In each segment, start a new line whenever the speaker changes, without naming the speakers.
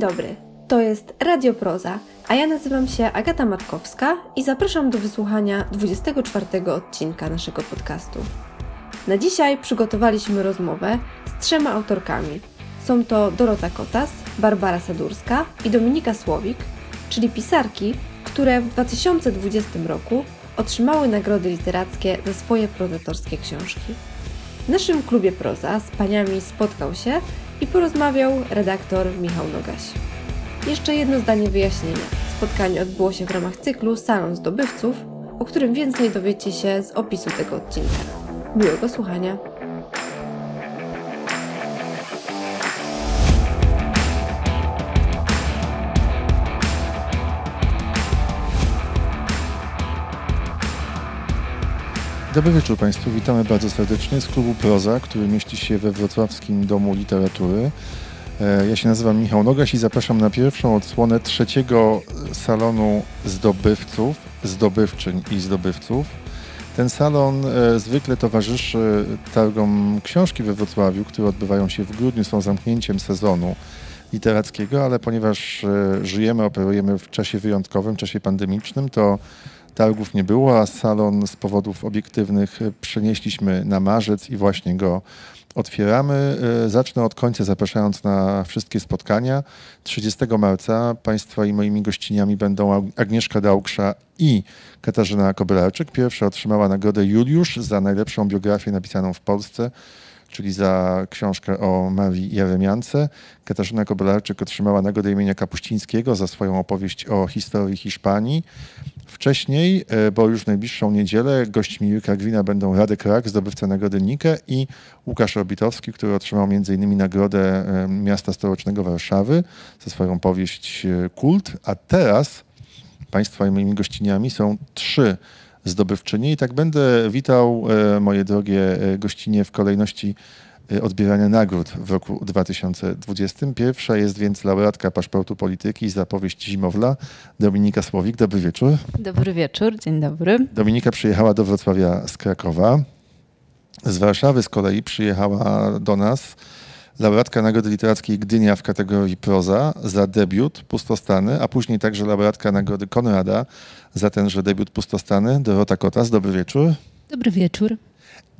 dobry, to jest Radio Proza, a ja nazywam się Agata Matkowska i zapraszam do wysłuchania 24 odcinka naszego podcastu. Na dzisiaj przygotowaliśmy rozmowę z trzema autorkami. Są to Dorota Kotas, Barbara Sadurska i Dominika Słowik, czyli pisarki, które w 2020 roku otrzymały nagrody literackie za swoje prozatorskie książki. W naszym klubie proza z paniami spotkał się i porozmawiał redaktor Michał Nogaś. Jeszcze jedno zdanie wyjaśnienia. Spotkanie odbyło się w ramach cyklu Salon Zdobywców, o którym więcej dowiecie się z opisu tego odcinka. Miłego słuchania.
Dobry wieczór Państwu, witamy bardzo serdecznie z klubu Proza, który mieści się we Wrocławskim Domu Literatury. E, Ja się nazywam Michał Nogaś i zapraszam na pierwszą odsłonę trzeciego salonu zdobywców, zdobywczyń i zdobywców. Ten salon e, zwykle towarzyszy targom książki we Wrocławiu, które odbywają się w grudniu, są zamknięciem sezonu literackiego, ale ponieważ e, żyjemy, operujemy w czasie wyjątkowym, czasie pandemicznym, to targów nie było, a salon z powodów obiektywnych przenieśliśmy na marzec i właśnie go otwieramy. E, Zacznę od końca, zapraszając na wszystkie spotkania. 30 marca Państwa i moimi gościniami będą Ag- Agnieszka Dauksza i Katarzyna Kobylarczyk. Pierwsza otrzymała nagrodę Juliusz za najlepszą biografię napisaną w Polsce, czyli za książkę o Marii Jeremiance. Katarzyna Kobylarczyk otrzymała nagrodę imienia Kapuścińskiego za swoją opowieść o historii Hiszpanii. Wcześniej, e, bo już w najbliższą niedzielę, gośćmi Jurka Grina będą Radek Rak, zdobywca nagrody Nike i Łukasz Robitowski, który otrzymał m.in. nagrodę e, Miasta Stołecznego Warszawy za swoją powieść e, Kult. A teraz Państwa i moimi gościniami są trzy zdobywczynie i tak będę witał moje drogie gościnie w kolejności odbierania nagród w roku 2020. Pierwsza jest więc laureatka paszportu polityki za powieść Zimowla, Dominika Słowik. Dobry wieczór.
Dobry wieczór, dzień dobry.
Dominika przyjechała do Wrocławia z Krakowa. Z Warszawy z kolei przyjechała do nas laureatka Nagrody Literackiej Gdynia w kategorii proza za debiut Pustostany, a później także laureatka Nagrody Konrada za tenże debiut Pustostany, Dorota Kotas. Dobry wieczór.
Dobry wieczór.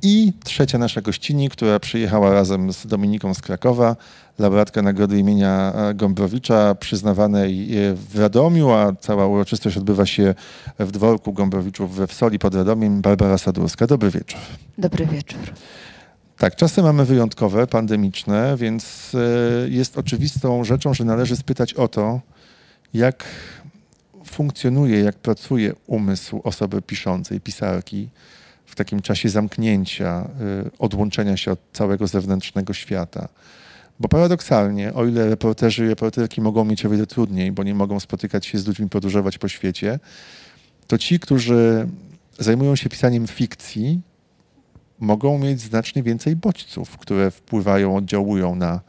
I trzecia nasza gościni, która przyjechała razem z Dominiką z Krakowa, laureatka nagrody imienia e, Gombrowicza, przyznawanej e, w Radomiu, a cała uroczystość odbywa się w dworku Gombrowiczów we Wsoli pod Radomiem, Barbara Sadurska. Dobry wieczór.
Dobry wieczór.
Tak, czasy mamy wyjątkowe, pandemiczne, więc e, jest oczywistą rzeczą, że należy spytać o to, jak funkcjonuje, jak pracuje umysł osoby piszącej, pisarki w takim czasie zamknięcia, y, odłączenia się od całego zewnętrznego świata. Bo paradoksalnie, o ile reporterzy i reporterki mogą mieć o wiele trudniej, bo nie mogą spotykać się z ludźmi, podróżować po świecie, to ci, którzy zajmują się pisaniem fikcji, mogą mieć znacznie więcej bodźców, które wpływają, oddziałują na,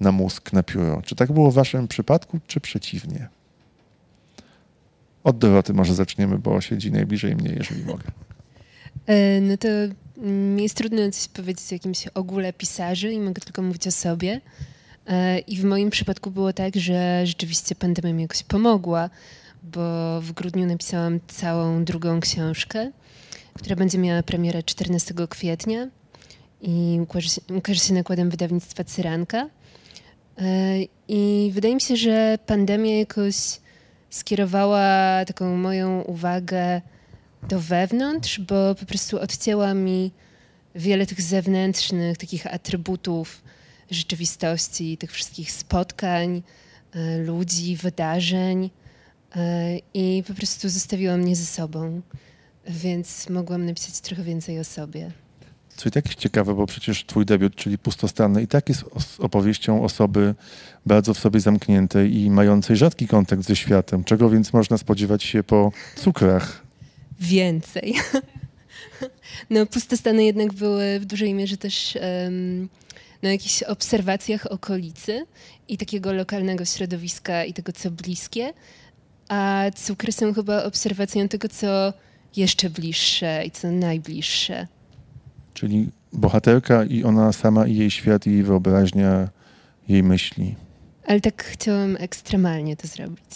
na mózg, na pióro. Czy tak było w waszym przypadku, czy przeciwnie? Od Doroty może zaczniemy, bo siedzi najbliżej mnie, jeżeli mogę.
E, No to mm, jest trudno coś powiedzieć o jakimś ogóle pisarzy i mogę tylko mówić o sobie. E, I w moim przypadku było tak, że rzeczywiście pandemia mi jakoś pomogła, bo w grudniu napisałam całą drugą książkę, która będzie miała premierę 14 kwietnia i ukaże się, ukaże się nakładem wydawnictwa Cyranka. E, I wydaje mi się, że pandemia jakoś skierowała taką moją uwagę do wewnątrz, bo po prostu odcięła mi wiele tych zewnętrznych takich atrybutów rzeczywistości, tych wszystkich spotkań, e, ludzi, wydarzeń e, i po prostu zostawiła mnie ze sobą, więc mogłam napisać trochę więcej o sobie.
Co i tak jest ciekawe, bo przecież twój debiut, czyli Pustostanny, i tak jest opowieścią osoby bardzo w sobie zamkniętej i mającej rzadki kontakt ze światem. Czego więc można spodziewać się po cukrach?
Więcej. No, pustostany jednak były w dużej mierze też em, na jakichś obserwacjach okolicy i takiego lokalnego środowiska i tego, co bliskie, a cukry są chyba obserwacją tego, co jeszcze bliższe i co najbliższe.
Czyli bohaterka i ona sama, i jej świat, i jej wyobraźnia, jej myśli.
Ale tak chciałam ekstremalnie to zrobić.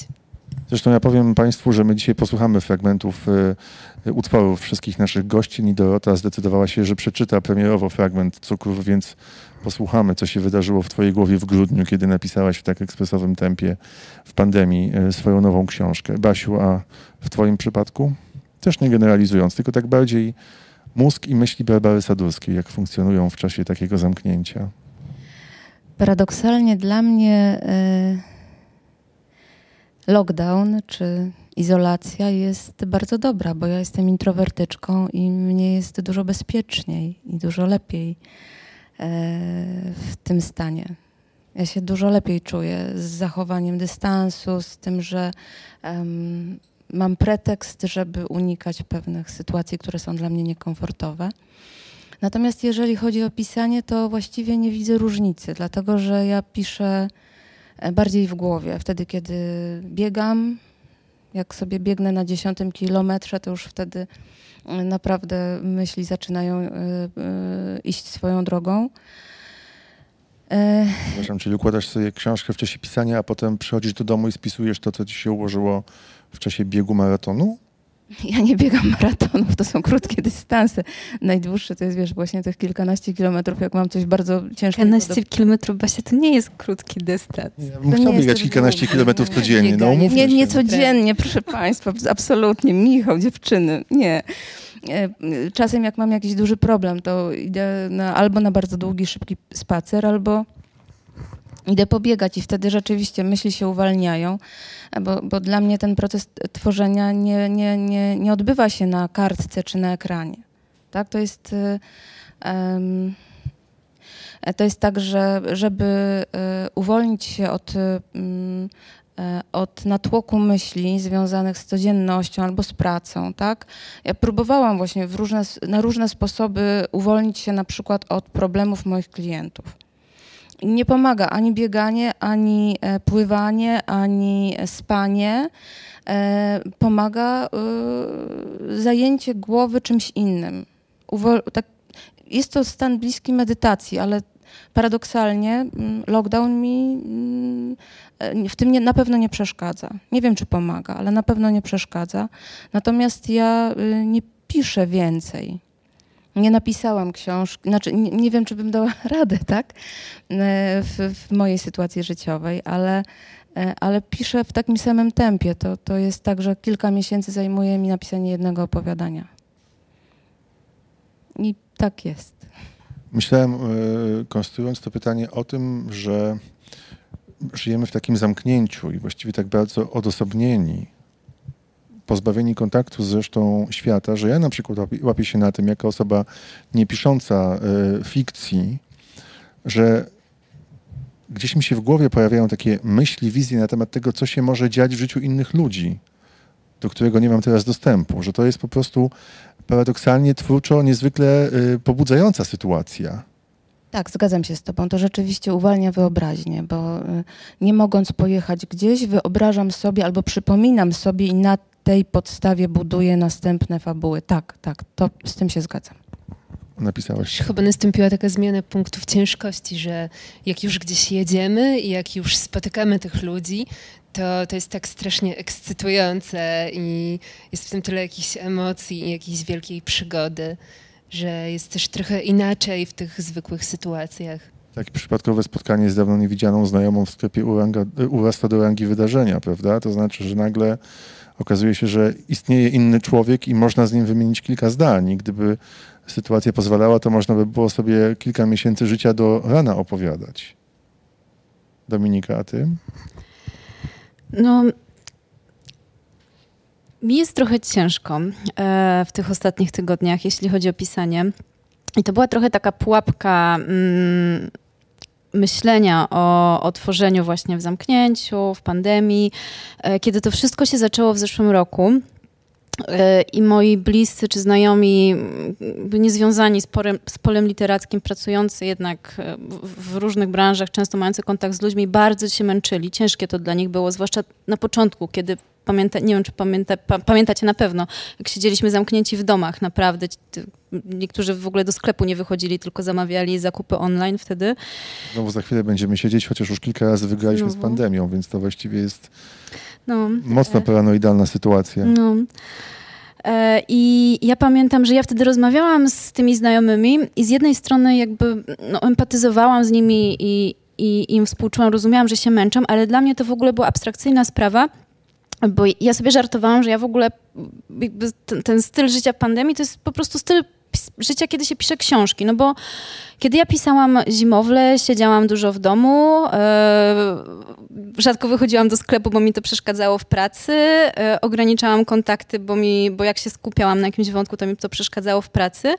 Zresztą ja powiem Państwu, że my dzisiaj posłuchamy fragmentów y, utworów wszystkich naszych gości. I Dorota zdecydowała się, że przeczyta premierowo fragment Cukrów, więc posłuchamy, co się wydarzyło w Twojej głowie w grudniu, kiedy napisałaś w tak ekspresowym tempie w pandemii y, swoją nową książkę. Basiu, a w Twoim przypadku? Też nie generalizując, tylko tak bardziej mózg i myśli Barbary Sadurskiej, jak funkcjonują w czasie takiego zamknięcia.
Paradoksalnie dla mnie y, lockdown czy izolacja jest bardzo dobra, bo ja jestem introwertyczką i mnie jest dużo bezpieczniej i dużo lepiej y, w tym stanie. Ja się dużo lepiej czuję z zachowaniem dystansu, z tym, że um, mam pretekst, żeby unikać pewnych sytuacji, które są dla mnie niekomfortowe. Natomiast jeżeli chodzi o pisanie, to właściwie nie widzę różnicy, dlatego że ja piszę e, bardziej w głowie. Wtedy, kiedy biegam, jak sobie biegnę na dziesiątym kilometrze, to już wtedy e, naprawdę myśli zaczynają y, iść swoją drogą.
Przepraszam, czyli układasz sobie książkę w czasie pisania, a potem przychodzisz do domu i spisujesz to, co ci się ułożyło w czasie biegu maratonu?
Ja nie biegam maratonów, to są krótkie dystanse. Najdłuższe to jest, wiesz, właśnie tych kilkanaście kilometrów, jak mam coś bardzo ciężkiego.
Kilkanaście kilometrów, Basia, to nie jest krótki dystans.
Ja bym chciał biegać kilkanaście kilometrów codziennie, no umówmy
Nie, nie codziennie, proszę Państwa, absolutnie. Michał, dziewczyny, nie. E, Czasem jak mam jakiś duży problem, to idę na, albo na bardzo długi, szybki spacer, albo idę pobiegać i wtedy rzeczywiście myśli się uwalniają, bo, bo dla mnie ten proces tworzenia nie, nie, nie, nie odbywa się na kartce czy na ekranie. Tak? To jest... Um, to jest tak, że żeby y, uwolnić się od, um, od natłoku myśli związanych z codziennością albo z pracą, tak? Ja próbowałam właśnie różne, na różne sposoby uwolnić się na przykład od problemów moich klientów nie pomaga ani bieganie, ani e, pływanie, ani spanie. E, pomaga e, zajęcie głowy czymś innym. tak, jest to stan bliski medytacji, ale paradoksalnie mm, lockdown mi mm, w tym na pewno nie przeszkadza. Nie wiem, czy pomaga, ale na pewno nie przeszkadza. Natomiast ja y, nie piszę więcej nie napisałam książki, znaczy nie, nie, wiem, czy bym dała radę, tak, e, w, w, mojej sytuacji życiowej, ale, e, ale piszę w takim samym tempie. To, to jest tak, że kilka miesięcy zajmuje mi napisanie jednego opowiadania. I tak jest.
Myślałem, e, konstruując to pytanie o tym, że żyjemy w takim zamknięciu i właściwie tak bardzo odosobnieni pozbawieni kontaktu z resztą świata, że ja na przykład łapię się na tym, jako osoba nie pisząca y, fikcji, że gdzieś mi się w głowie pojawiają takie myśli, wizje na temat tego, co się może dziać w życiu innych ludzi, do którego nie mam teraz dostępu, że to jest po prostu paradoksalnie twórczo niezwykle y, pobudzająca sytuacja.
Tak, zgadzam się z Tobą. To rzeczywiście uwalnia wyobraźnię, bo y, nie mogąc pojechać gdzieś, wyobrażam sobie albo przypominam sobie i na tej podstawie buduję następne fabuły. Tak, tak, to z tym się zgadzam.
Napisałaś.
Chyba nastąpiła taka zmiana punktów ciężkości, że jak już gdzieś jedziemy i jak już spotykamy tych ludzi, to, to jest tak strasznie ekscytujące i jest w tym tyle jakichś emocji i jakiejś wielkiej przygody, że jest też trochę inaczej w tych zwykłych sytuacjach.
Takie przypadkowe spotkanie z dawno niewidzianą znajomą w sklepie uranga, urasta do rangi wydarzenia, prawda? To znaczy, że nagle okazuje się, że istnieje inny człowiek i można z nim wymienić kilka zdań. I gdyby sytuacja pozwalała, to można by było sobie kilka miesięcy życia do rana opowiadać. Dominika, a ty?
No, mi jest trochę ciężko e, w tych ostatnich tygodniach, jeśli chodzi o pisanie. I to była trochę taka pułapka mm, myślenia o, o tworzeniu właśnie w zamknięciu, w pandemii, e, kiedy to wszystko się zaczęło w zeszłym roku. E, I moi bliscy czy znajomi, niezwiązani z, porem, z polem literackim, pracujący jednak e, w różnych branżach, często mający kontakt z ludźmi, bardzo się męczyli. Ciężkie to dla nich było, zwłaszcza na początku, kiedy pamięta, nie wiem, czy pamięta, pa, pamiętacie na pewno, jak siedzieliśmy zamknięci w domach, naprawdę. Niektórzy w ogóle do sklepu nie wychodzili, tylko zamawiali zakupy online wtedy.
Znowu za chwilę będziemy siedzieć, chociaż już kilka razy wygraliśmy z
Znowu.
pandemią, więc to właściwie jest
No.
mocno paranoidalna sytuacja.
No. E, I ja pamiętam, że ja wtedy rozmawiałam z tymi znajomymi i z jednej strony jakby no, empatyzowałam z nimi i, i im współczułam, rozumiałam, że się męczą, ale dla mnie to w ogóle była abstrakcyjna sprawa, bo ja sobie żartowałam, że ja w ogóle ten, ten styl życia w pandemii to jest po prostu styl życia, kiedy się pisze książki, no bo kiedy ja pisałam Zimowle, siedziałam dużo w domu, e, rzadko wychodziłam do sklepu, bo mi to przeszkadzało w pracy, e, ograniczałam kontakty, bo, mi, bo jak się skupiałam na jakimś wątku, to mi to przeszkadzało w pracy.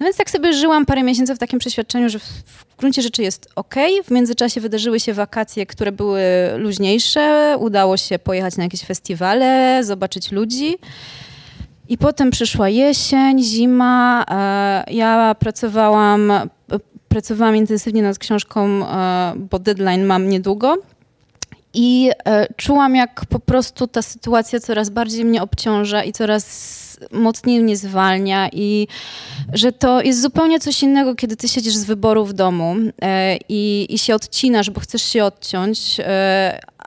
No więc tak sobie żyłam parę miesięcy w takim przeświadczeniu, że w, w gruncie rzeczy jest ok. W międzyczasie wydarzyły się wakacje, które były luźniejsze, udało się pojechać na jakieś festiwale, zobaczyć ludzi. I potem przyszła jesień, zima. e, Ja pracowałam, pracowałam intensywnie nad książką, e, bo deadline mam niedługo. I e, czułam, jak po prostu ta sytuacja coraz bardziej mnie obciąża i coraz mocniej mnie zwalnia i że to jest zupełnie coś innego, kiedy ty siedzisz z wyboru w domu i, i się odcinasz, bo chcesz się odciąć,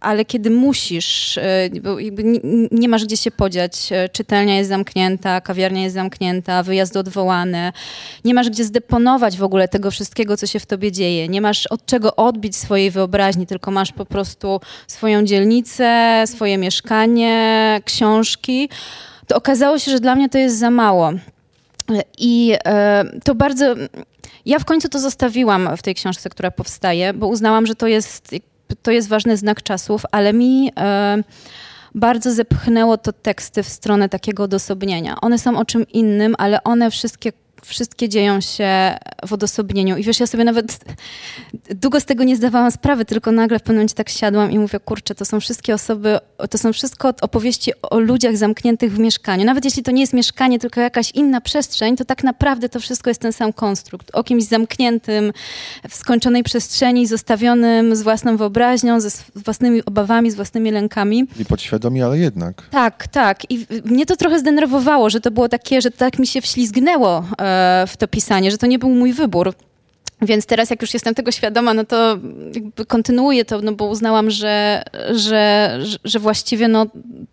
ale kiedy musisz, e, bo nie, masz gdzie się podziać, e, czytelnia jest zamknięta, kawiarnia jest zamknięta, wyjazdy odwołane, nie masz gdzie zdeponować w ogóle tego wszystkiego, co się w tobie dzieje, nie masz od czego odbić swojej wyobraźni, tylko masz po prostu swoją dzielnicę, swoje mieszkanie, książki, to okazało się, że dla mnie to jest za mało. I e, to bardzo. Ja w końcu to zostawiłam w tej książce, która powstaje, bo uznałam, że to jest, to jest ważny znak czasów, ale mi e, bardzo zepchnęło to teksty w stronę takiego odosobnienia. One są o czym innym, ale one wszystkie wszystkie dzieją się w odosobnieniu. I wiesz, ja sobie nawet długo z tego nie zdawałam sprawy, tylko nagle w pewnym momencie tak siadłam i mówię, kurczę, to są wszystkie osoby, to są wszystko opowieści o ludziach zamkniętych w mieszkaniu. Nawet jeśli to nie jest mieszkanie, tylko jakaś inna przestrzeń, to tak naprawdę to wszystko jest ten sam konstrukt. O kimś zamkniętym, w skończonej przestrzeni, zostawionym z własną wyobraźnią, ze własnymi obawami, z własnymi lękami.
I podświadomie, ale jednak.
Tak, tak. I mnie to trochę zdenerwowało, że to było takie, że tak mi się wślizgnęło e, w to pisanie, że to nie był mój wybór. Więc teraz, jak już jestem tego świadoma, no to kontynuuję to, no bo uznałam, że, że, że właściwie no,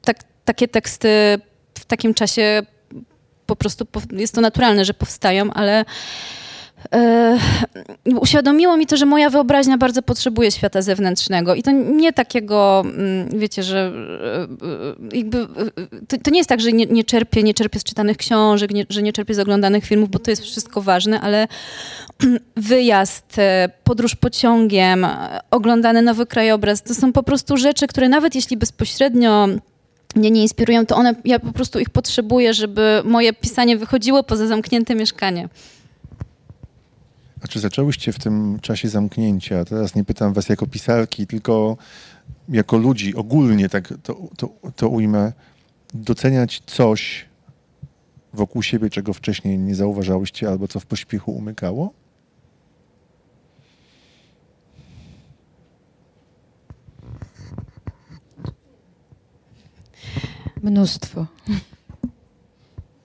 tak, takie teksty w takim czasie po prostu jest to naturalne, że powstają, ale e, uświadomiło mi to, że moja wyobraźnia bardzo potrzebuje świata zewnętrznego i to nie takiego, mm, wiecie, że e, jakby, to, to nie jest tak, że nie, nie, czerpię, nie czerpię z czytanych książek, nie, że nie czerpię z oglądanych filmów, bo to jest wszystko ważne, ale wyjazd, e, podróż pociągiem, oglądany nowy krajobraz, to są po prostu rzeczy, które nawet jeśli bezpośrednio mnie nie inspirują, to one, ja po prostu ich potrzebuję, żeby moje pisanie wychodziło poza zamknięte mieszkanie.
A czy zaczęłyście w tym czasie zamknięcia, teraz nie pytam was jako pisarki, tylko jako ludzi ogólnie, tak to, to, to ujmę, doceniać coś wokół siebie, czego wcześniej nie zauważałyście, albo co w pośpiechu umykało?
Mnóstwo.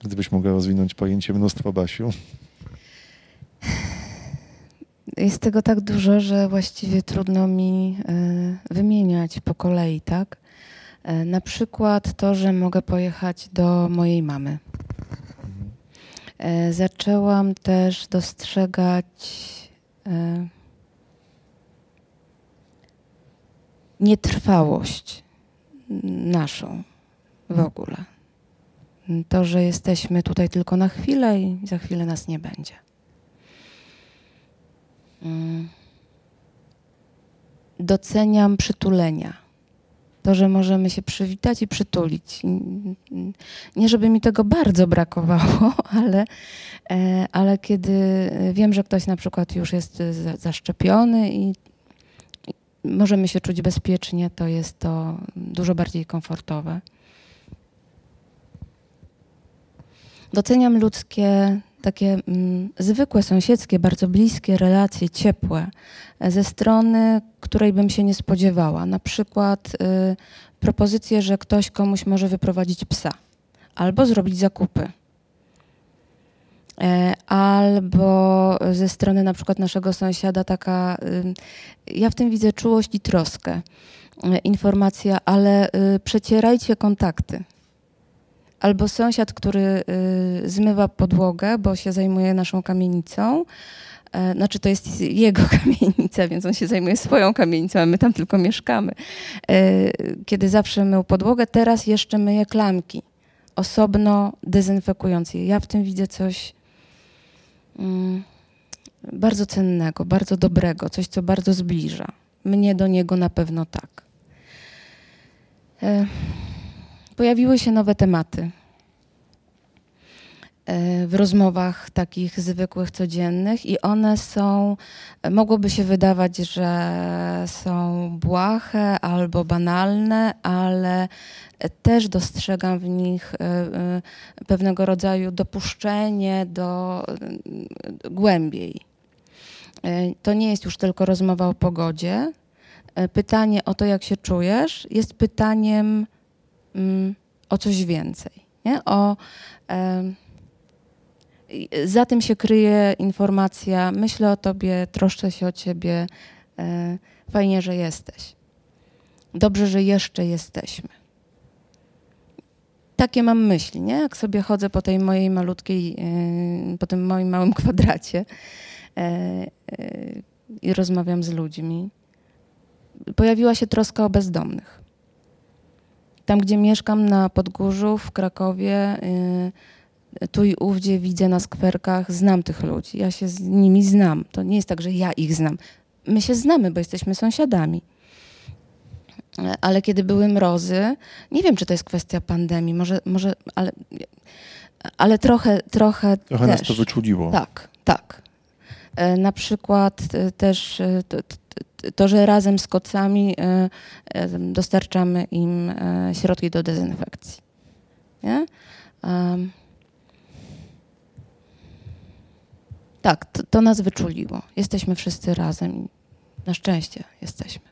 Gdybyś mogła rozwinąć pojęcie mnóstwo, Basiu.
Jest tego tak dużo, że właściwie trudno mi e, wymieniać po kolei, tak? E, na przykład to, że mogę pojechać do mojej mamy. E, zaczęłam też dostrzegać nietrwałość naszą w ogóle. To, że jesteśmy tutaj tylko na chwilę i za chwilę nas nie będzie. Mm. Doceniam przytulenia. To, że możemy się przywitać i przytulić. Nie, żeby mi tego bardzo brakowało, ale, e, ale kiedy wiem, że ktoś na przykład już jest zaszczepiony i możemy się czuć bezpiecznie, to jest to dużo bardziej komfortowe. Doceniam ludzkie, takie mm, zwykłe, sąsiedzkie, bardzo bliskie relacje, ciepłe, ze strony, której bym się nie spodziewała. Na przykład y, propozycję, że ktoś komuś może wyprowadzić psa albo zrobić zakupy. E, Albo ze strony na przykład naszego sąsiada taka, y, ja w tym widzę czułość i troskę. E, Informacja, ale y, przecierajcie kontakty. Albo sąsiad, który y, zmywa podłogę, bo się zajmuje naszą kamienicą. E, Znaczy, to jest jego kamienica, więc on się zajmuje swoją kamienicą, a my tam tylko mieszkamy. E, Kiedy zawsze mył podłogę, teraz jeszcze myje klamki. Osobno dezynfekując je. Ja w tym widzę coś mm, bardzo cennego, bardzo dobrego, coś, co bardzo zbliża. Mnie do niego na pewno tak. Pojawiły się nowe tematy e, w rozmowach takich zwykłych, codziennych i one są, mogłoby się wydawać, że są błahe albo banalne, ale też dostrzegam w nich e, e, pewnego rodzaju dopuszczenie do głębiej. To nie jest już tylko rozmowa o pogodzie. Pytanie o to, jak się czujesz, jest pytaniem mm, o coś więcej. Nie? O, za tym się kryje informacja: myślę o tobie, troszczę się o ciebie, e, fajnie, że jesteś. Dobrze, że jeszcze jesteśmy. Takie mam myśli, nie? Jak sobie chodzę po tej mojej malutkiej, e, po tym moim małym kwadracie e, i rozmawiam z ludźmi. Pojawiła się troska o bezdomnych. Tam, gdzie mieszkam na Podgórzu, w Krakowie, y, tu i ówdzie widzę na skwerkach, znam tych ludzi. Ja się z nimi znam. To nie jest tak, że ja ich znam. My się znamy, bo jesteśmy sąsiadami. Ale kiedy były mrozy, nie wiem, czy to jest kwestia pandemii, może, może ale, ale trochę, trochę,
Trochę
też.
nas to wyczuliło.
Tak, tak. E, Na przykład e, też e, to, że razem z kocami e, e, dostarczamy im e, środki do dezynfekcji. Nie? Tak, to, to nas wyczuliło. Jesteśmy wszyscy razem. Na szczęście jesteśmy.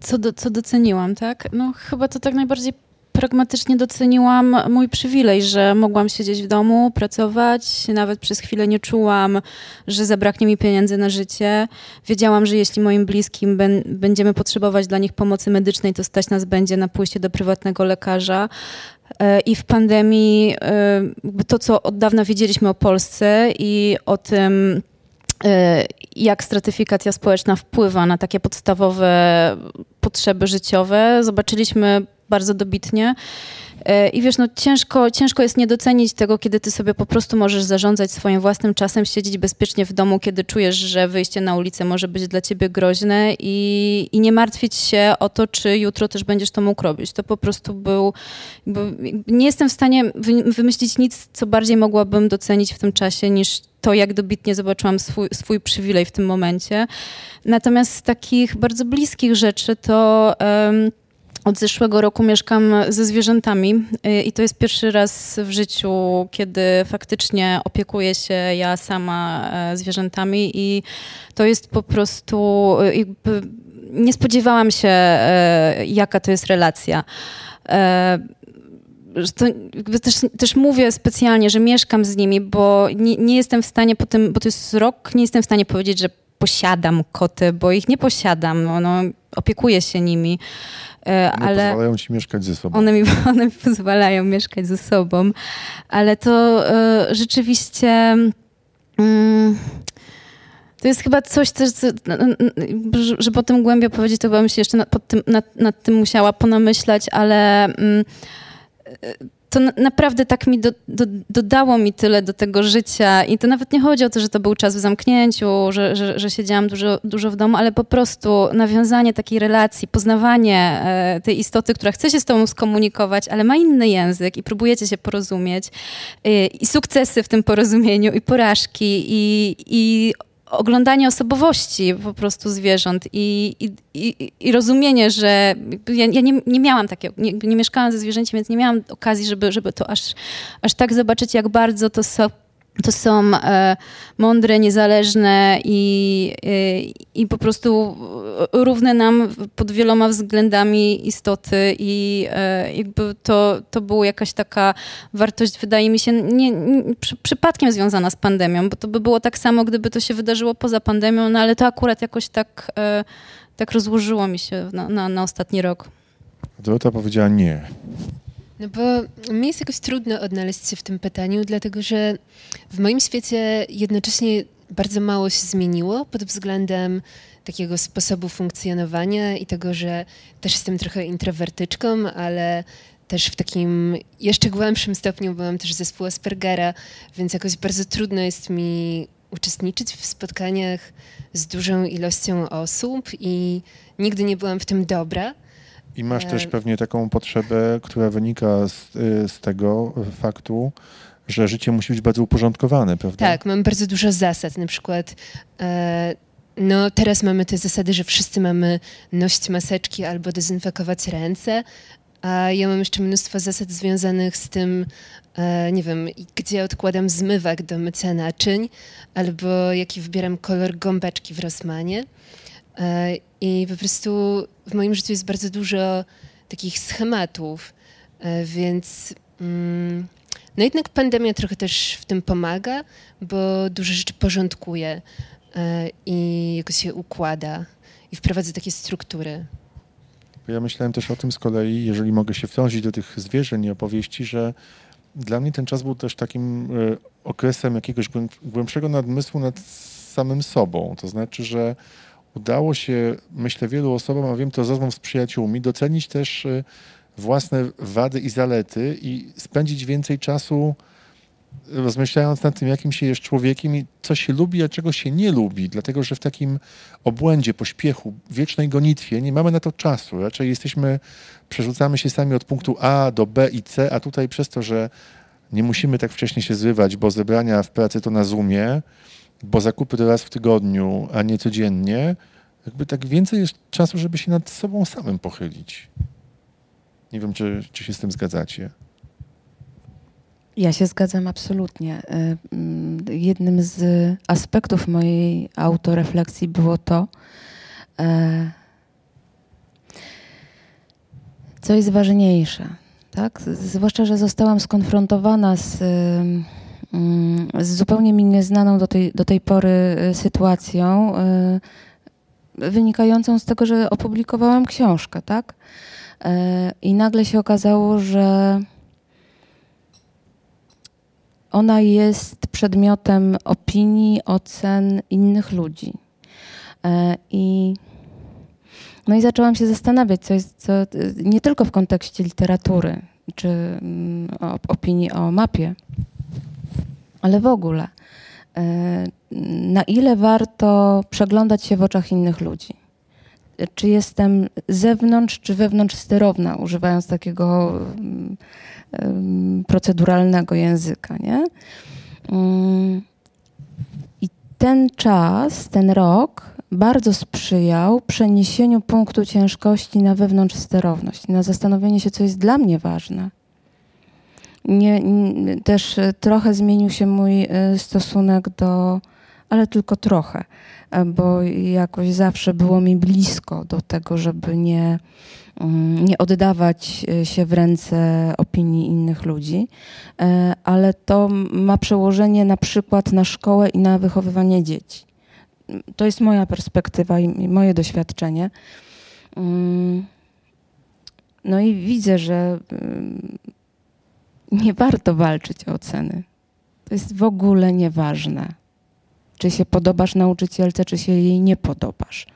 Co, do, co doceniłam, tak? No chyba to tak najbardziej pragmatycznie doceniłam mój przywilej, że mogłam siedzieć w domu, pracować, nawet przez chwilę nie czułam, że zabraknie mi pieniędzy na życie. Wiedziałam, że jeśli moim bliskim będziemy potrzebować dla nich pomocy medycznej, to stać nas będzie na pójście do prywatnego lekarza. E, I w pandemii e, to, co od dawna wiedzieliśmy o Polsce i o tym, e, jak stratyfikacja społeczna wpływa na takie podstawowe potrzeby życiowe, zobaczyliśmy bardzo dobitnie. E, I wiesz, no ciężko, ciężko jest nie docenić tego, kiedy ty sobie po prostu możesz zarządzać swoim własnym czasem, siedzieć bezpiecznie w domu, kiedy czujesz, że wyjście na ulicę może być dla ciebie groźne i, i nie martwić się o to, czy jutro też będziesz to mógł robić. To po prostu był... Nie jestem w stanie wy- wymyślić nic, co bardziej mogłabym docenić w tym czasie, niż to, jak dobitnie zobaczyłam swój, swój przywilej w tym momencie. Natomiast z takich bardzo bliskich rzeczy to... od zeszłego roku mieszkam ze zwierzętami y, i to jest pierwszy raz w życiu, kiedy faktycznie opiekuję się ja sama e, zwierzętami i to jest po prostu y, nie spodziewałam się, e, jaka to jest relacja. E, to też, też mówię specjalnie, że mieszkam z nimi, bo nie, nie jestem w stanie po tym, bo to jest rok, nie jestem w stanie powiedzieć, że posiadam koty, bo ich nie posiadam, no, opiekuję się nimi.
One
ale
pozwalają ci mieszkać ze sobą.
one mi, one mi pozwalają mieszkać ze sobą, ale to e, rzeczywiście mm, to jest chyba coś też, żeby o tym głębiej powiedzieć, to bym się jeszcze nad, tym, nad, nad tym musiała ponamyślać, ale e, to na, naprawdę tak mi do, do, dodało mi tyle do tego życia. I to nawet nie chodzi o to, że to był czas w zamknięciu, że, że, że siedziałam dużo, dużo w domu, ale po prostu nawiązanie takiej relacji, poznawanie e, tej istoty, która chce się z tobą skomunikować, ale ma inny język i próbujecie się porozumieć e, i sukcesy w tym porozumieniu i porażki i, i oglądanie osobowości po prostu zwierząt i, i, i, i rozumienie, że ja, ja nie, nie miałam takiego, nie, nie mieszkałam ze zwierzęciem, więc nie miałam okazji, żeby, żeby to aż, aż tak zobaczyć, jak bardzo to so, to są e, mądre, niezależne i, e, i po prostu równe nam pod wieloma względami istoty i e, jakby to, to była jakaś taka wartość, wydaje mi się, nie, nie, przy, przypadkiem związana z pandemią, bo to by było tak samo, gdyby to się wydarzyło poza pandemią, no ale to akurat jakoś tak, e, tak rozłożyło mi się na, na, na ostatni rok.
Dorota powiedziała nie.
No bo mi jest jakoś trudno odnaleźć się w tym pytaniu, dlatego że w moim świecie jednocześnie bardzo mało się zmieniło pod względem takiego sposobu funkcjonowania i tego, że też jestem trochę introwertyczką, ale też w takim jeszcze głębszym stopniu byłam też zespół Aspergera, więc jakoś bardzo trudno jest mi uczestniczyć w spotkaniach z dużą ilością osób i nigdy nie byłam w tym dobra.
I masz
E,
też pewnie taką potrzebę, która wynika z, y, z tego faktu, że życie musi być bardzo uporządkowane, prawda?
Tak, mam bardzo dużo zasad. Na przykład, e, no teraz mamy te zasady, że wszyscy mamy nosić maseczki albo dezynfekować ręce, a ja mam jeszcze mnóstwo zasad związanych z tym, e, nie wiem, gdzie odkładam zmywak do mycia naczyń, albo jaki wybieram kolor gąbeczki w Rossmanie. I po prostu w moim życiu jest bardzo dużo takich schematów, e, więc mm, no jednak pandemia trochę też w tym pomaga, bo dużo rzeczy porządkuje e, i jakoś się układa i wprowadza takie struktury.
Ja myślałem też o tym z kolei, jeżeli mogę się wtrącić do tych zwierzeń i opowieści, że dla mnie ten czas był też takim e, okresem jakiegoś głęb- głębszego nadmysłu nad samym sobą. To znaczy, że udało się, myślę, wielu osobom, a wiem to z rozmów z przyjaciółmi, docenić też e, własne wady i zalety i spędzić więcej czasu rozmyślając nad tym, jakim się jest człowiekiem i co się lubi, a czego się nie lubi. Dlatego, że w takim obłędzie, pośpiechu, wiecznej gonitwie nie mamy na to czasu. Raczej jesteśmy, przerzucamy się sami od punktu A do B i C, a tutaj przez to, że nie musimy tak wcześnie się zrywać, bo zebrania w pracy to na Zoomie, bo zakupy to raz w tygodniu, a nie codziennie, jakby tak więcej jest czasu, żeby się nad sobą samym pochylić. Nie wiem, czy, czy się z tym zgadzacie.
Ja się zgadzam absolutnie. Y, mm, Jednym z aspektów mojej autorefleksji było to, e, co jest ważniejsze. Tak? Zwłaszcza, że zostałam skonfrontowana z, z zupełnie mi nieznaną do tej, do tej pory y, sytuacją, y, wynikającą z tego, że opublikowałam książkę, tak? E, I nagle się okazało, że ona jest przedmiotem opinii, ocen innych ludzi. I, no i zaczęłam się zastanawiać, co jest, co, nie tylko w kontekście literatury, czy mm, opinii o mapie, ale w ogóle. E, Na ile warto przeglądać się w oczach innych ludzi? Czy jestem zewnątrz, czy wewnątrz sterowna, używając takiego proceduralnego języka, nie? Mm, I ten czas, ten rok bardzo sprzyjał przeniesieniu punktu ciężkości na wewnątrz sterowność, na zastanowienie się, co jest dla mnie ważne. Nie, też e, trochę zmienił się mój e, stosunek do, ale tylko trochę, e, bo jakoś zawsze było mi blisko do tego, żeby nie, mm, nie oddawać się w ręce opinii innych ludzi, ale to ma przełożenie na przykład na szkołę i na wychowywanie dzieci. To jest moja perspektywa i i moje doświadczenie. Mm, No i widzę, że mm, nie warto walczyć o oceny. To jest w ogóle nieważne. Czy się podobasz nauczycielce, czy się jej nie podobasz.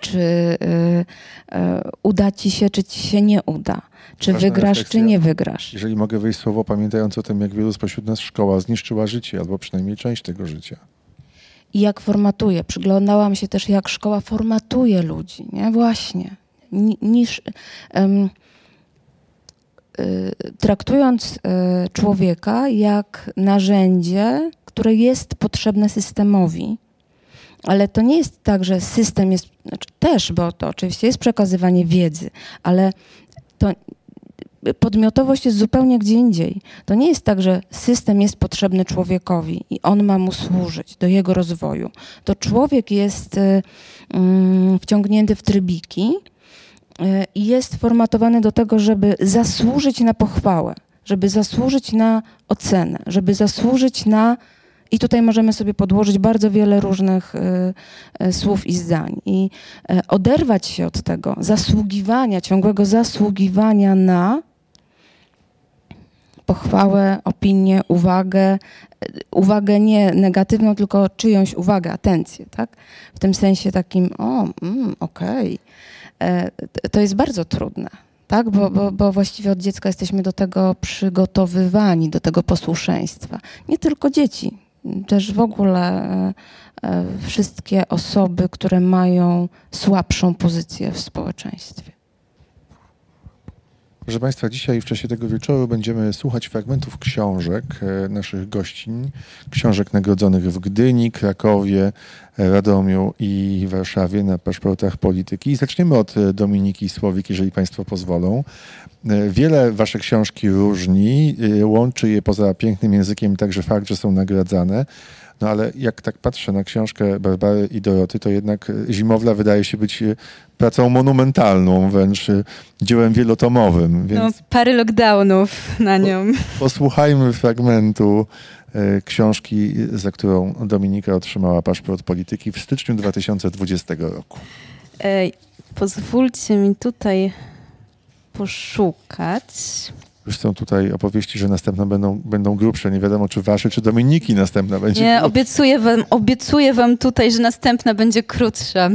Czy y, y, uda ci się, czy ci się nie uda. Czy
Ważna
wygrasz, czy
refleksja.
nie wygrasz.
Jeżeli mogę wyjść słowo, pamiętając o tym, jak wielu spośród nas szkoła zniszczyła życie, albo przynajmniej część tego życia.
I jak formatuje. Przyglądałam się też, jak szkoła formatuje ludzi, nie? Właśnie. Ni- Niż traktując y, człowieka jak narzędzie, które jest potrzebne systemowi. Ale to nie jest tak, że system jest, znaczy też, bo to oczywiście jest przekazywanie wiedzy, ale to podmiotowość jest zupełnie gdzie indziej. To nie jest tak, że system jest potrzebny człowiekowi i on ma mu służyć do jego rozwoju. To człowiek jest y, mm, wciągnięty w trybiki y, jest formatowany do tego, żeby zasłużyć na pochwałę, żeby zasłużyć na ocenę, żeby zasłużyć na i tutaj możemy sobie podłożyć bardzo wiele różnych y, y, słów i zdań. I y, oderwać się od tego zasługiwania, ciągłego zasługiwania na pochwałę, opinię, uwagę, uwagę nie negatywną, tylko czyjąś uwagę, atencję, tak? W tym sensie takim, o, mm, okej. Okay. To jest bardzo trudne, tak? Bo, bo, bo właściwie od dziecka jesteśmy do tego przygotowywani, do tego posłuszeństwa. Nie tylko dzieci, też w ogóle e, e, wszystkie osoby, które mają słabszą pozycję w społeczeństwie.
Proszę Państwa, dzisiaj w czasie tego wieczoru będziemy słuchać fragmentów książek e, naszych gościń, książek nagrodzonych w Gdyni, Krakowie, Radomiu i Warszawie na paszportach polityki. I zaczniemy od Dominiki Słowik, jeżeli Państwo pozwolą. Wiele Wasze książki różni, łączy je poza pięknym językiem także fakt, że są nagradzane. No ale jak tak patrzę na książkę Barbary i Doroty, to jednak Zimowla wydaje się być pracą monumentalną, wręcz dziełem wielotomowym. Więc
no, parę lockdownów na nią.
Posłuchajmy fragmentu książki, za którą Dominika otrzymała paszport polityki w styczniu 2020 roku.
Ej, pozwólcie mi tutaj poszukać.
Już są tutaj opowieści, że następne będą, będą grubsze. Nie wiadomo, czy wasze, czy Dominiki następna będzie
Nie, obiecuję wam, obiecuję wam tutaj, że następna będzie krótsza.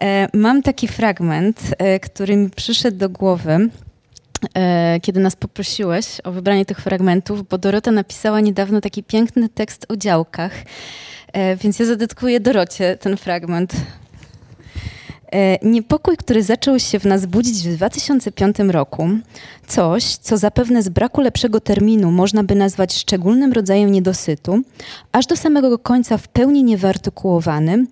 E, mam taki fragment, e, który mi przyszedł do głowy, e, kiedy nas poprosiłeś o wybranie tych fragmentów, bo Dorota napisała niedawno taki piękny tekst o działkach, więc ja zadedykuję Dorocie ten fragment. E, niepokój, który zaczął się w nas budzić w 2005 roku, coś, co zapewne z braku lepszego terminu można by nazwać szczególnym rodzajem niedosytu, aż do samego końca w pełni niewyartykułowany,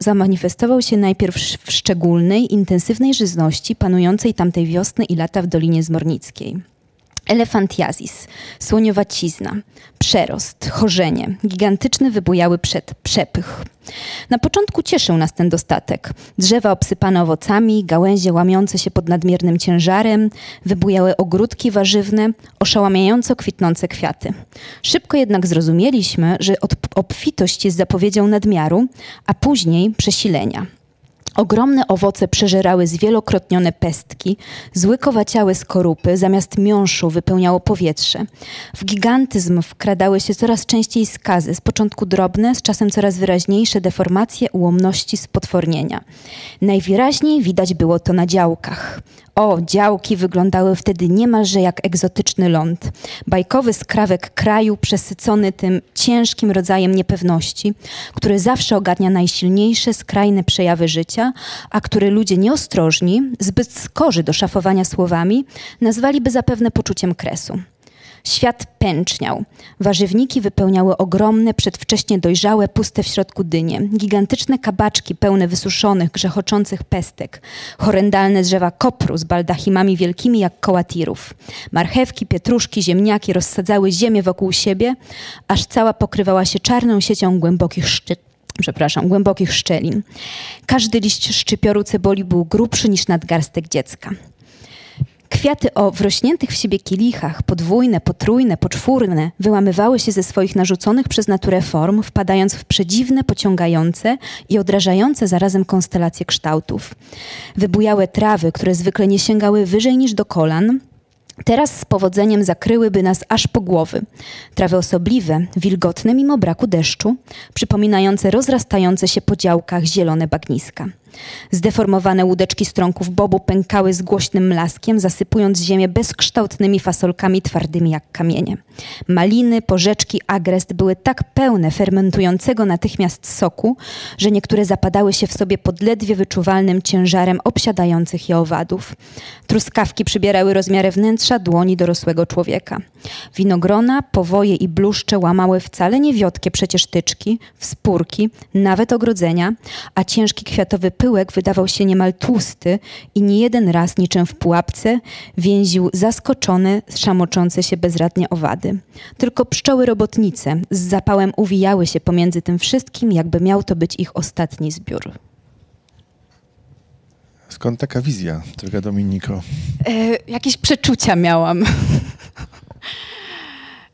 zamanifestował się najpierw w szczególnej, intensywnej żyzności panującej tamtej wiosny i lata w Dolinie Zmornickiej. Elefantiazis, słoniowacizna, przerost, chorzenie, gigantyczny wybujały przed, przepych. Na początku cieszył nas ten dostatek. Drzewa obsypane owocami, gałęzie łamiące się pod nadmiernym ciężarem, wybujałe ogródki warzywne, oszałamiająco kwitnące kwiaty. Szybko jednak zrozumieliśmy, że obfitość jest zapowiedzią nadmiaru, a później przesilenia. Ogromne owoce przeżerały zwielokrotnione pestki, złykowaciałe skorupy, zamiast miąższu wypełniało powietrze. W gigantyzm wkradały się coraz częściej skazy, z początku drobne, z czasem coraz wyraźniejsze deformacje ułomności spotwornienia. Najwyraźniej widać było to na działkach. O, działki wyglądały wtedy niemalże jak egzotyczny ląd. Bajkowy skrawek kraju przesycony tym ciężkim rodzajem niepewności, który zawsze ogarnia najsilniejsze, skrajne przejawy życia, a który ludzie nieostrożni, zbyt skorzy do szafowania słowami, nazwaliby zapewne poczuciem kresu. Świat pęczniał. Warzywniki wypełniały ogromne, przedwcześnie dojrzałe, puste w środku dynie. Gigantyczne kabaczki pełne wysuszonych, grzechoczących pestek. Horrendalne drzewa kopru z baldachimami wielkimi jak koła tirów. Marchewki, pietruszki, ziemniaki rozsadzały ziemię wokół siebie, aż cała pokrywała się czarną siecią głębokich szczyt przepraszam, głębokich szczelin. Każdy liść szczypioru ceboli był grubszy niż nadgarstek dziecka. Kwiaty o wrośniętych w siebie kielichach, podwójne, potrójne, poczwórne, wyłamywały się ze swoich narzuconych przez naturę form, wpadając w przedziwne, pociągające i odrażające zarazem konstelacje kształtów. Wybujałe trawy, które zwykle nie sięgały wyżej niż do kolan, Teraz z powodzeniem zakryłyby nas aż po głowy. Trawy osobliwe, wilgotne mimo braku deszczu, przypominające rozrastające się po działkach zielone bagniska. Zdeformowane łódeczki strąków bobu pękały z głośnym mlaskiem, zasypując ziemię bezkształtnymi fasolkami twardymi jak kamienie. Maliny, porzeczki, agrest były tak pełne fermentującego natychmiast soku, że niektóre zapadały się w sobie pod ledwie wyczuwalnym ciężarem obsiadających je owadów. Truskawki przybierały rozmiary wnętrza dłoni dorosłego człowieka. Winogrona, powoje i bluszcze łamały wcale niewiotkie przecież tyczki, wspórki, nawet ogrodzenia, a ciężki kwiatowy pył
pyłek wydawał się niemal tłusty i nie jeden raz, niczym w pułapce, więził zaskoczone, szamoczące się bezradnie owady. Tylko pszczoły robotnice z zapałem uwijały się pomiędzy tym wszystkim, jakby miał to być ich ostatni zbiór.
Skąd taka wizja, droga Dominiko?
E, jakieś przeczucia miałam.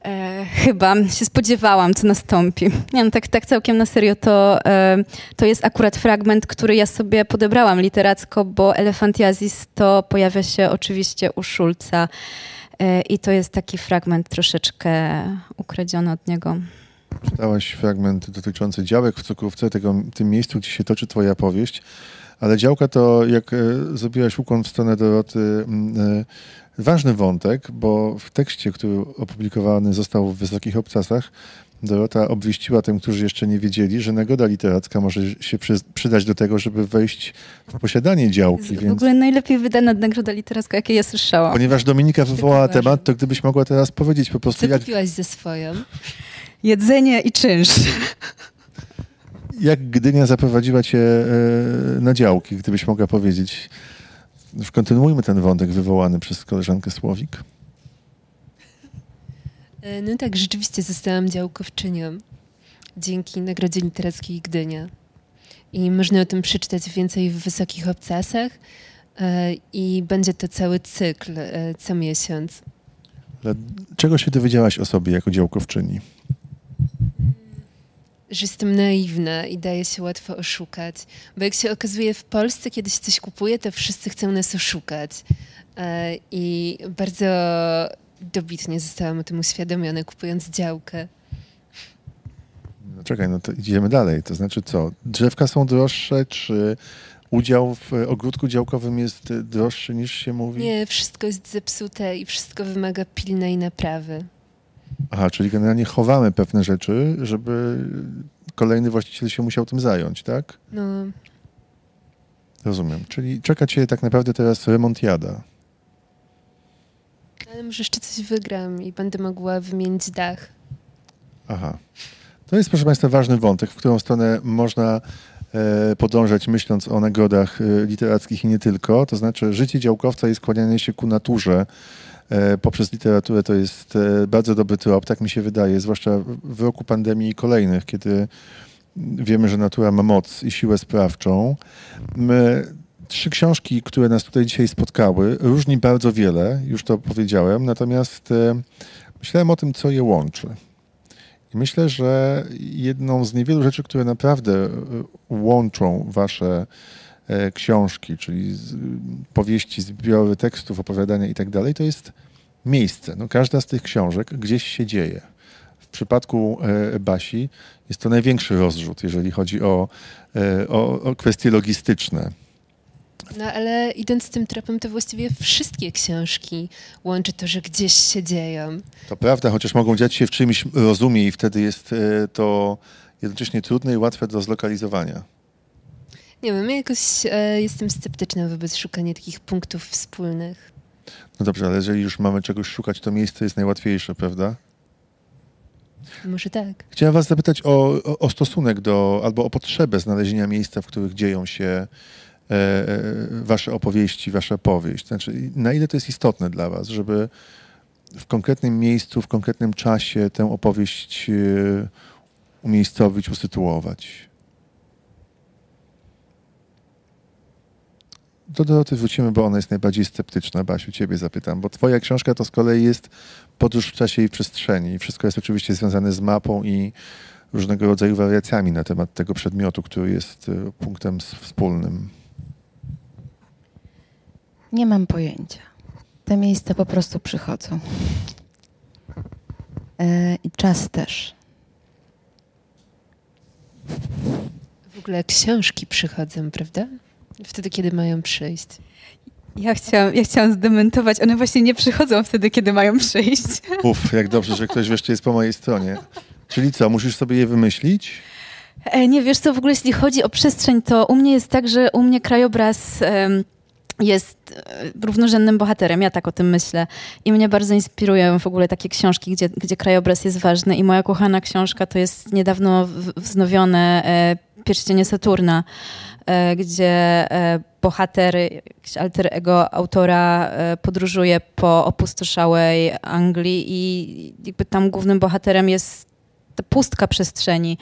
E, chyba się spodziewałam, co nastąpi. Nie, no tak, tak całkiem na serio, to, e, to jest akurat fragment, który ja sobie podebrałam literacko, bo Elefantiazis to pojawia się oczywiście u Szulca e, i to jest taki fragment troszeczkę ukradziony od niego.
Czytałaś fragment dotyczący działek w cukrówce, tego, tym miejscu, gdzie się toczy twoja powieść, ale działka to, jak e, zrobiłaś ukłon w stronę Doroty, e, ważny wątek, bo w tekście, który opublikowany został w Wysokich Obcasach, Dorota obwieściła tym, którzy jeszcze nie wiedzieli, że nagroda literacka może się przy, przydać do tego, żeby wejść w posiadanie działki.
W
Więc,
ogóle najlepiej wydana nagroda literacka, jakie ja słyszałam.
ponieważ Dominika wywołała temat, to gdybyś mogła teraz powiedzieć po prostu,
Co
jak,
kupiłaś ze swoją?
Jedzenie i czynsz.
jak Gdynia zaprowadziła cię e, na działki, gdybyś mogła powiedzieć. Kontynuujmy ten wątek wywołany przez koleżankę Słowik.
E, No tak, rzeczywiście zostałam działkowczynią dzięki Nagrodzie Literackiej Gdynia. I można o tym przeczytać więcej w Wysokich Obcasach e, i będzie to cały cykl e, co miesiąc.
Ale czego się dowiedziałaś o sobie jako działkowczyni?
Że jestem naiwna i daje się łatwo oszukać. Bo jak się okazuje w Polsce, kiedy się coś kupuje, to wszyscy chcą nas oszukać. E, I bardzo dobitnie zostałam o tym uświadomiona, kupując działkę.
No czekaj, no to idziemy dalej. To znaczy co? Drzewka są droższe, czy udział w ogródku działkowym jest droższy niż się mówi?
Nie, wszystko jest zepsute i wszystko wymaga pilnej naprawy.
Aha, czyli generalnie chowamy pewne rzeczy, żeby kolejny właściciel się musiał tym zająć, tak?
No,
Rozumiem. Czyli czeka cię tak naprawdę teraz remontiada.
ale może jeszcze coś wygram i będę mogła wymienić dach.
Aha. To jest, proszę Państwa, ważny wątek, w którą stronę można e, podążać, myśląc o nagrodach e, literackich i nie tylko. To znaczy, życie działkowca i skłanianie się ku naturze poprzez literaturę to jest e, bardzo dobry trop, tak mi się wydaje, zwłaszcza w roku pandemii i kolejnych, kiedy wiemy, że natura ma moc i siłę sprawczą. My, trzy książki, które nas tutaj dzisiaj spotkały, różni bardzo wiele, już to powiedziałem, natomiast e, myślałem o tym, co je łączy. I myślę, że jedną z niewielu rzeczy, które naprawdę e, łączą wasze e, książki, czyli powieści, zbiory tekstów, opowiadania i tak dalej, to jest miejsce. No, każda z tych książek gdzieś się dzieje. W przypadku e, Basi jest to największy rozrzut, jeżeli chodzi o, e, o, o kwestie logistyczne.
No ale idąc tym tropem, to właściwie wszystkie książki łączy to, że gdzieś się dzieją.
To prawda, chociaż mogą dziać się w czymś rozumie i wtedy jest e, to jednocześnie trudne i łatwe do zlokalizowania.
Nie wiem, ja jakoś e, jestem sceptyczna wobec szukania takich punktów wspólnych.
No dobrze, ale jeżeli już mamy czegoś szukać, to miejsce jest najłatwiejsze, prawda?
Może tak.
Chciałem was zapytać o, o, o stosunek do, albo o potrzebę znalezienia miejsca, w których dzieją się e, e, wasze opowieści, wasza powieść. Znaczy, na ile to jest istotne dla was, żeby w konkretnym miejscu, w konkretnym czasie tę opowieść e, umiejscowić, usytuować? Do Doroty wrócimy, bo ona jest najbardziej sceptyczna. Basiu, ciebie zapytam, bo twoja książka to z kolei jest podróż w czasie i przestrzeni. Wszystko jest oczywiście związane z mapą i różnego rodzaju wariacjami na temat tego przedmiotu, który jest e, punktem wspólnym.
Nie mam pojęcia. Te miejsca po prostu przychodzą. E, I czas też.
W ogóle książki przychodzą, prawda? Wtedy, kiedy mają przyjść.
Ja chciałam, ja chciałam zdementować, one właśnie nie przychodzą wtedy, kiedy mają przyjść.
Uf, jak dobrze, że ktoś wreszcie jest po mojej stronie. Czyli co, musisz sobie je wymyślić?
E, nie, wiesz co, w ogóle jeśli chodzi o przestrzeń, to u mnie jest tak, że u mnie krajobraz em, jest e, równorzędnym bohaterem, ja tak o tym myślę. I mnie bardzo inspirują w ogóle takie książki, gdzie, gdzie krajobraz jest ważny. I moja kochana książka to jest niedawno wznowione e, Pierścienie Saturna, e, gdzie e, bohater, jakiś alter ego autora e, podróżuje po opustoszałej Anglii i jakby tam głównym bohaterem jest ta pustka przestrzeni.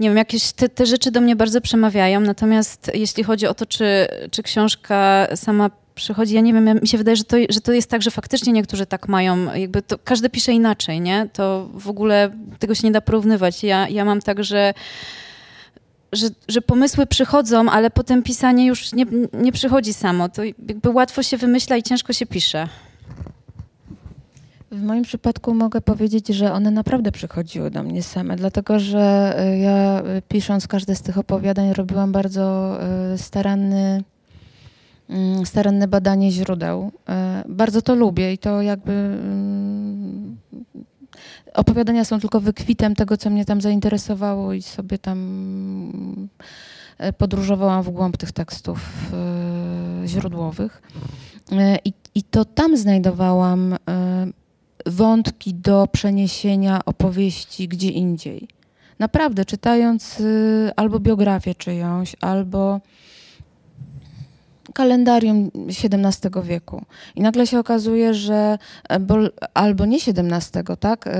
Nie wiem, jakieś te, te rzeczy do mnie bardzo przemawiają, natomiast jeśli chodzi o to, czy, czy książka sama przychodzi, ja nie wiem, ja- mi się wydaje, że to, że to jest tak, że faktycznie niektórzy tak mają, jakby to każdy pisze inaczej, nie? To w ogóle tego się nie da porównywać. Ja, ja mam tak, że że, że pomysły przychodzą, ale potem pisanie już nie, nie przychodzi samo. To jakby łatwo się wymyśla i ciężko się pisze.
W moim przypadku mogę powiedzieć, że one naprawdę przychodziły do mnie same, dlatego że y, ja y, pisząc każde z tych opowiadań robiłam bardzo y, staranny, mm, staranne badanie źródeł. Bardzo to lubię i to jakby mm, opowiadania są tylko wykwitem tego, co mnie tam zainteresowało i sobie tam y, podróżowałam w głąb tych tekstów y, źródłowych. Y, I, I to tam znajdowałam wątki do przeniesienia opowieści gdzie indziej. Naprawdę, czytając albo biografię czyjąś, albo kalendarium XVII wieku. I nagle się okazuje, że e, Bol, albo nie XVII, tak? y,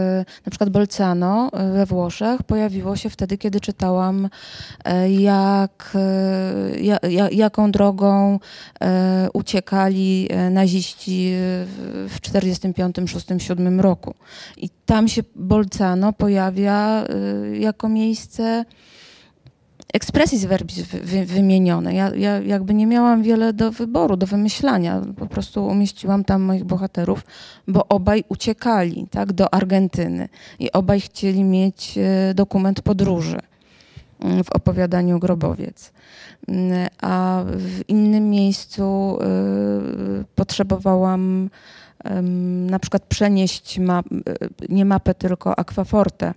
Na przykład Bolzano y, we Włoszech pojawiło się wtedy, kiedy czytałam, e, jak, y, ja, ja, jaką drogą e, uciekali e, naziści w- w 45, 6, 7 roku. I tam się Bolzano pojawia jako miejsce expressis verbis wy- wy, wymienione. Ja, ja jakby nie miałam wiele do wyboru, do wymyślania. Po prostu umieściłam tam moich bohaterów, bo obaj uciekali tak, do Argentyny i obaj chcieli mieć e, dokument podróży mm, w opowiadaniu Grobowiec. Mm, A w innym miejscu y, potrzebowałam em, na przykład przenieść y, nie mapę, tylko akwafortę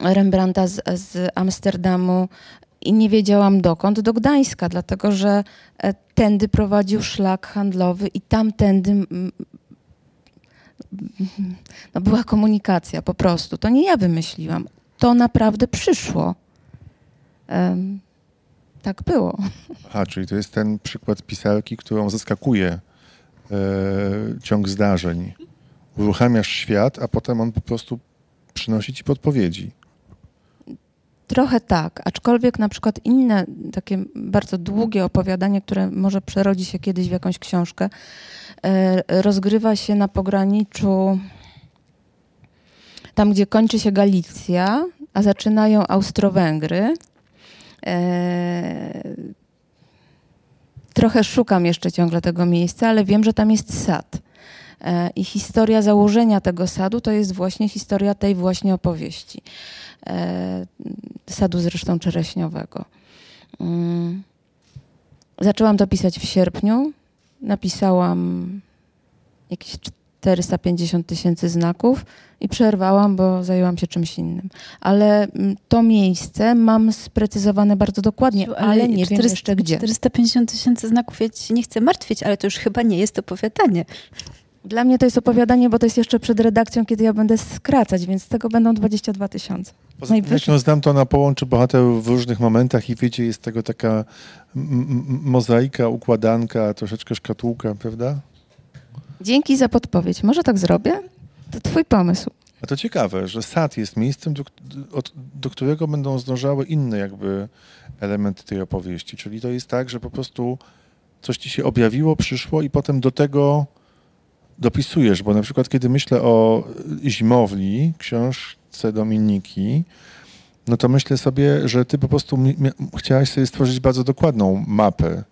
Rembrandta z, z Amsterdamu i nie wiedziałam dokąd, do Gdańska, dlatego że e, tędy prowadził szlak handlowy i tamtędy no była komunikacja po prostu. To nie ja wymyśliłam. To naprawdę przyszło. Em, tak było.
Aha, czyli to jest ten przykład pisarki, którą zaskakuje e, ciąg zdarzeń. Uruchamiasz świat, a potem on po prostu przynosi ci podpowiedzi.
Trochę tak, aczkolwiek na przykład inne takie bardzo długie opowiadanie, które może przerodzi się kiedyś w jakąś książkę, e, rozgrywa się na pograniczu tam, gdzie kończy się Galicja, a zaczynają Austro-Węgry. E, Trochę szukam jeszcze ciągle tego miejsca, ale wiem, że tam jest sad. E, I historia założenia tego sadu to jest właśnie historia tej właśnie opowieści. E, Sadu zresztą czereśniowego. Mm. Zaczęłam to pisać w sierpniu. Napisałam jakieś 450 tysięcy znaków i przerwałam, bo zajęłam się czymś innym. Ale mm, to miejsce mam sprecyzowane bardzo dokładnie, ale, nie wiem jeszcze gdzie.
450 tysięcy znaków, ja ci nie chcę martwić, ale to już chyba nie jest opowiadanie.
Dla mnie to jest opowiadanie, bo to jest jeszcze przed redakcją, kiedy ja będę skracać, więc z tego będą 22 tysiące.
Poza tym, jak ją znam, to ona połączy bohaterów w różnych momentach i wiecie, jest tego taka mozaika, układanka, troszeczkę szkatułka, prawda?
Dzięki za podpowiedź. Może tak zrobię? To twój pomysł.
A to ciekawe, że sad jest miejscem, do, od, do którego będą zdążały inne jakby elementy tej opowieści. Czyli to jest tak, że po prostu coś ci się objawiło, przyszło i potem do tego dopisujesz, bo na przykład kiedy myślę o Zimowli, książce Dominiki, no to myślę sobie, że ty po prostu chciałaś sobie stworzyć bardzo dokładną mapę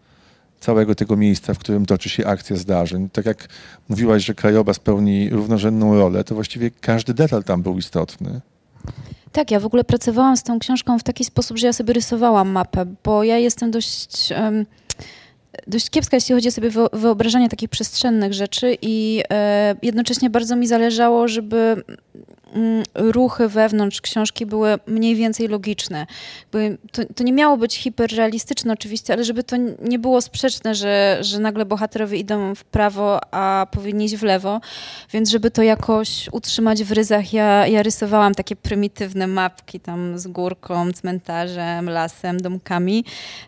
całego tego miejsca, w którym toczy się akcja zdarzeń. Tak jak mówiłaś, że krajobraz pełni równorzędną rolę, to właściwie każdy detal tam był istotny.
Tak, ja w ogóle pracowałam z tą książką w taki sposób, że ja sobie rysowałam mapę, bo ja jestem dość, em, dość kiepska, jeśli chodzi o sobie wyo- wyobrażanie takich przestrzennych rzeczy i e, jednocześnie bardzo mi zależało, żeby ruchy wewnątrz książki były mniej więcej logiczne. To, to nie miało być hiperrealistyczne oczywiście, ale żeby to nie było sprzeczne, że, że nagle bohaterowie idą w prawo, a powinni iść w lewo, więc żeby to jakoś utrzymać w ryzach, ja, ja rysowałam takie prymitywne mapki tam z górką, cmentarzem, lasem, domkami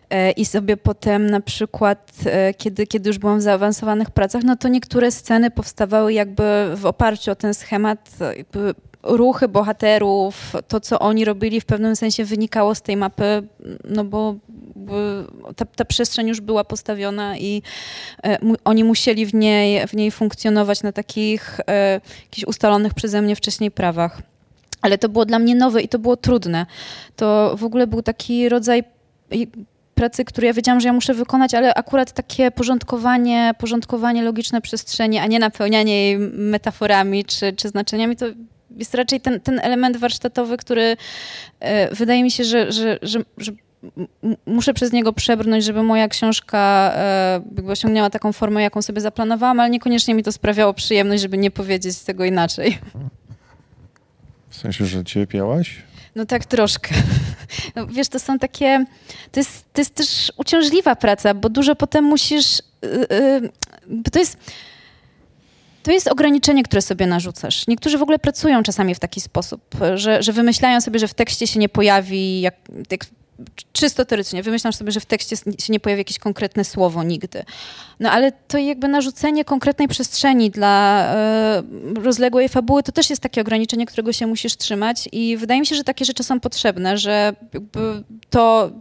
e, i sobie potem na przykład, e, kiedy, kiedy już byłam w zaawansowanych pracach, no to niektóre sceny powstawały jakby w oparciu o ten schemat, jakby ruchy bohaterów, to co oni robili w pewnym sensie wynikało z tej mapy, no bo ta, ta przestrzeń już była postawiona i e, oni musieli w niej, w niej funkcjonować na takich e, jakichś ustalonych przeze mnie wcześniej prawach. Ale to było dla mnie nowe i to było trudne. To w ogóle był taki rodzaj pracy, który ja wiedziałam, że ja muszę wykonać, ale akurat takie porządkowanie, porządkowanie logiczne przestrzeni, a nie napełnianie jej metaforami czy, czy znaczeniami, to jest raczej ten, ten element warsztatowy, który e, wydaje mi się, że, że, że, że muszę przez niego przebrnąć, żeby moja książka e, jakby osiągnęła taką formę, jaką sobie zaplanowałam, ale niekoniecznie mi to sprawiało przyjemność, żeby nie powiedzieć tego inaczej.
W sensie, że cierpiałaś?
No tak troszkę. No, wiesz, to są takie. To jest, to jest też uciążliwa praca, bo dużo potem musisz. Yy, yy, to jest. To jest ograniczenie, które sobie narzucasz. Niektórzy w ogóle pracują czasami w taki sposób, że, że wymyślają sobie, że w tekście się nie pojawi, jak, jak czysto teoretycznie, wymyślam sobie, że w tekście się nie pojawi jakieś konkretne słowo nigdy. No ale to jakby narzucenie konkretnej przestrzeni dla e, rozległej fabuły, to też jest takie ograniczenie, którego się musisz trzymać i wydaje mi się, że takie rzeczy są potrzebne, że to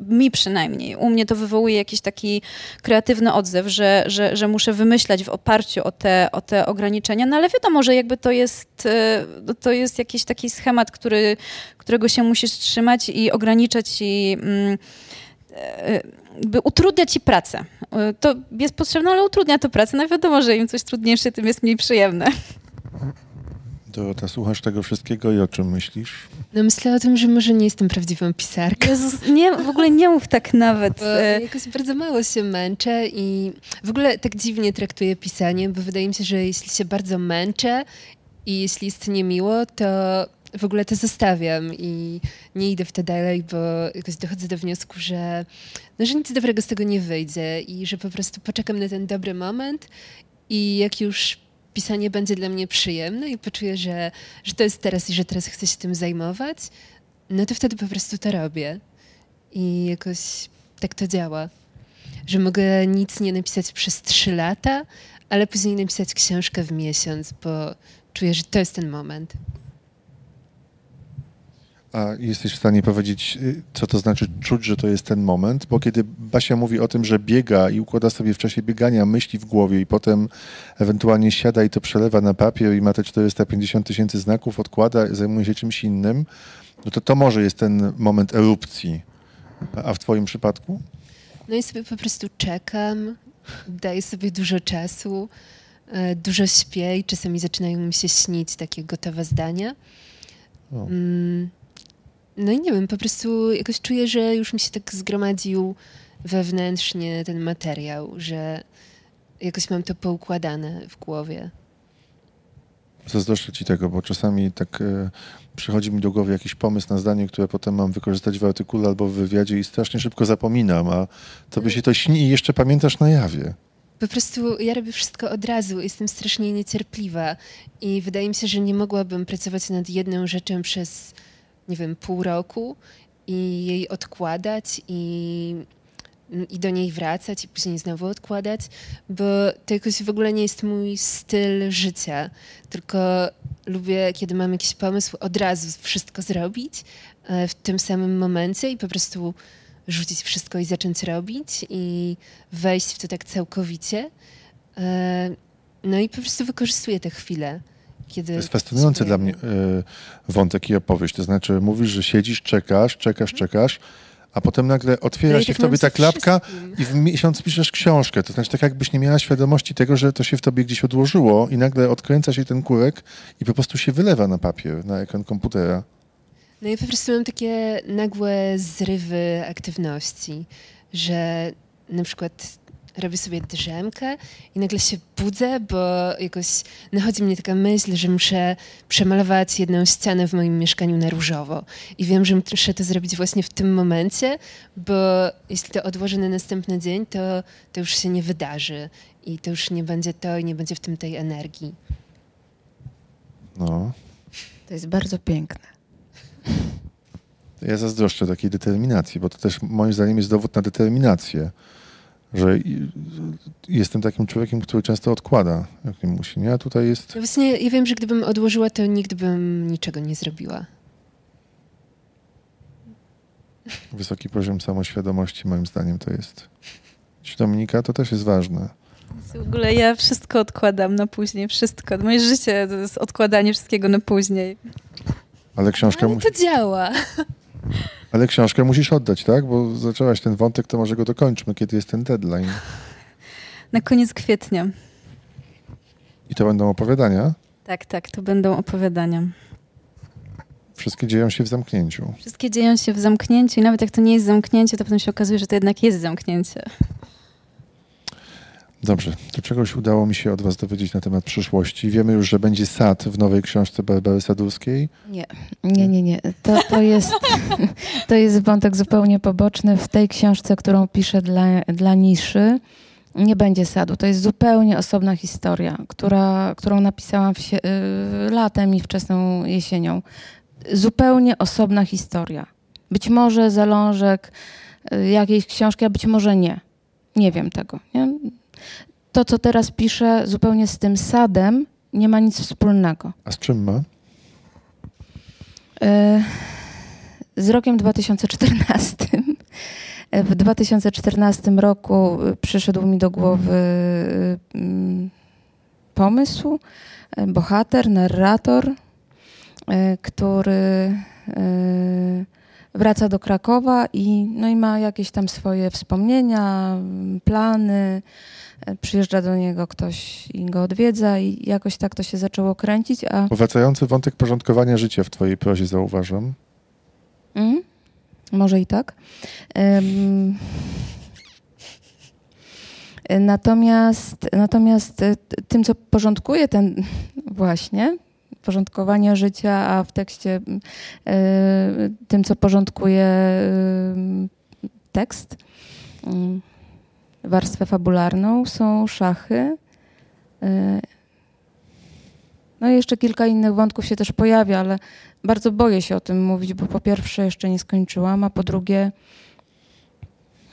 mi przynajmniej, u mnie to wywołuje jakiś taki kreatywny odzew, że, że, że muszę wymyślać w oparciu o te, o te ograniczenia, no ale wiadomo, że jakby to jest, e, no to jest jakiś taki schemat, który, którego się musisz trzymać i ograniczać i mm, e, by utrudnia ci pracę. E, To jest potrzebne, ale utrudnia to pracę. No wiadomo, że im coś trudniejsze, tym jest mniej przyjemne.
Dorota, słuchasz tego wszystkiego i o czym myślisz?
No myślę o tym, że może nie jestem prawdziwą pisarką.
Jezus, nie, w ogóle nie mów tak nawet.
Bo
E,
jakoś bardzo mało się męczę i w ogóle tak dziwnie traktuję pisanie, bo wydaje mi się, że jeśli się bardzo męczę i jeśli jest niemiło, to w ogóle to zostawiam i nie idę w to dalej, bo jakoś dochodzę do wniosku, że, no, że nic dobrego z tego nie wyjdzie i że po prostu poczekam na ten dobry moment i jak już pisanie będzie dla mnie przyjemne i poczuję, że, że to jest teraz i że teraz chcę się tym zajmować, no to wtedy po prostu to robię. I jakoś tak to działa. Że mogę nic nie napisać przez trzy lata, ale później napisać książkę w miesiąc, bo czuję, że to jest ten moment.
A jesteś w stanie powiedzieć, y, co to znaczy czuć, że to jest ten moment? Bo kiedy Basia mówi o tym, że biega i układa sobie w czasie biegania myśli w głowie i potem ewentualnie siada i to przelewa na papier i ma te 450 tysięcy znaków, odkłada, zajmuje się czymś innym, no to to może jest ten moment erupcji. A w twoim przypadku?
No i sobie po prostu czekam, daję sobie dużo czasu, e, dużo śpię i czasami zaczynają mi się śnić takie gotowe zdania.
O.
Mm, No i nie wiem, po prostu jakoś czuję, że już mi się tak zgromadził wewnętrznie ten materiał, że jakoś mam to poukładane w głowie.
Zazdroszczę ci tego, bo czasami tak e, przychodzi mi do głowy jakiś pomysł na zdanie, które potem mam wykorzystać w artykule albo w wywiadzie i strasznie szybko zapominam, a tobie się to śni i jeszcze pamiętasz na jawie.
Po prostu ja robię wszystko od razu, jestem strasznie niecierpliwa i wydaje mi się, że nie mogłabym pracować nad jedną rzeczą przez, nie wiem, pół roku i jej odkładać i, i do niej wracać i później znowu odkładać, bo to jakoś w ogóle nie jest mój styl życia, tylko lubię, kiedy mam jakiś pomysł, od razu wszystko zrobić e, w tym samym momencie i po prostu rzucić wszystko i zacząć robić i wejść w to tak całkowicie. E, No i po prostu wykorzystuję tę chwilę. Kiedy
To jest fascynujący dla mnie e, wątek i opowieść. To znaczy, mówisz, że siedzisz, czekasz, czekasz, czekasz, a potem nagle otwiera
No i
się
tak
w tobie
mam
ta klapka
wszystkim.
i w miesiąc piszesz książkę. To znaczy, tak jakbyś nie miała świadomości tego, że to się w tobie gdzieś odłożyło i nagle odkręca się ten kurek i po prostu się wylewa na papier, na ekran komputera.
No i po prostu mam takie nagłe zrywy aktywności, że na przykład robię sobie drzemkę i nagle się budzę, bo jakoś nachodzi mnie taka myśl, że muszę przemalować jedną ścianę w moim mieszkaniu na różowo. I wiem, że muszę to zrobić właśnie w tym momencie, bo jeśli to odłożę na następny dzień, to, to już się nie wydarzy. I to już nie będzie to i nie będzie w tym tej energii.
No.
To jest bardzo piękne.
Ja zazdroszczę takiej determinacji, bo to też moim zdaniem jest dowód na determinację, że jestem takim człowiekiem, który często odkłada, jak nie musi, nie? A tutaj jest...
No właśnie ja wiem, że gdybym odłożyła, to nigdy bym niczego nie zrobiła.
Wysoki poziom samoświadomości, moim zdaniem, to jest. Dominika, to też jest ważne.
W ogóle ja wszystko odkładam na później, wszystko. Moje życie to jest odkładanie wszystkiego na później.
Ale książkę,
Ale
musi,
to działa.
Ale książkę musisz oddać, tak? Bo zaczęłaś ten wątek, to może go dokończmy, kiedy jest ten deadline.
Na koniec kwietnia.
I to będą opowiadania.
Tak, tak, to będą opowiadania.
Wszystkie dzieją się w zamknięciu.
Wszystkie dzieją się w zamknięciu i nawet jak to nie jest zamknięcie, to potem się okazuje, że to jednak jest zamknięcie.
Dobrze, to czegoś udało mi się od was dowiedzieć na temat przyszłości. Wiemy już, że będzie sad w nowej książce Barbary Sadurskiej.
Nie, nie, nie, nie. To, to, jest, to jest wątek zupełnie poboczny. W tej książce, którą piszę dla, dla niszy, nie będzie sadu. To jest zupełnie osobna historia, która, którą napisałam w y, latem i wczesną jesienią. Zupełnie osobna historia. Być może zalążek y, jakiejś książki, a być może nie. Nie wiem tego. Nie? To, co teraz piszę, zupełnie z tym sadem nie ma nic wspólnego.
A z czym ma?
E, Z rokiem 2014. E, W 2014 roku e, przyszedł mi do głowy mm, pomysł, bohater, narrator, który wraca do Krakowa i, no i ma jakieś tam swoje wspomnienia, plany. E, Przyjeżdża do niego ktoś i go odwiedza i jakoś tak to się zaczęło kręcić, a
Powracający wątek porządkowania życia w twojej prozie zauważam.
Mhm. Może i tak. Em, Natomiast, natomiast e, tym, co porządkuje ten właśnie, porządkowanie życia, a w tekście e, tym, co porządkuje tekst, em, warstwę fabularną, są szachy. E, No i jeszcze kilka innych wątków się też pojawia, ale bardzo boję się o tym mówić, bo po pierwsze jeszcze nie skończyłam, a po drugie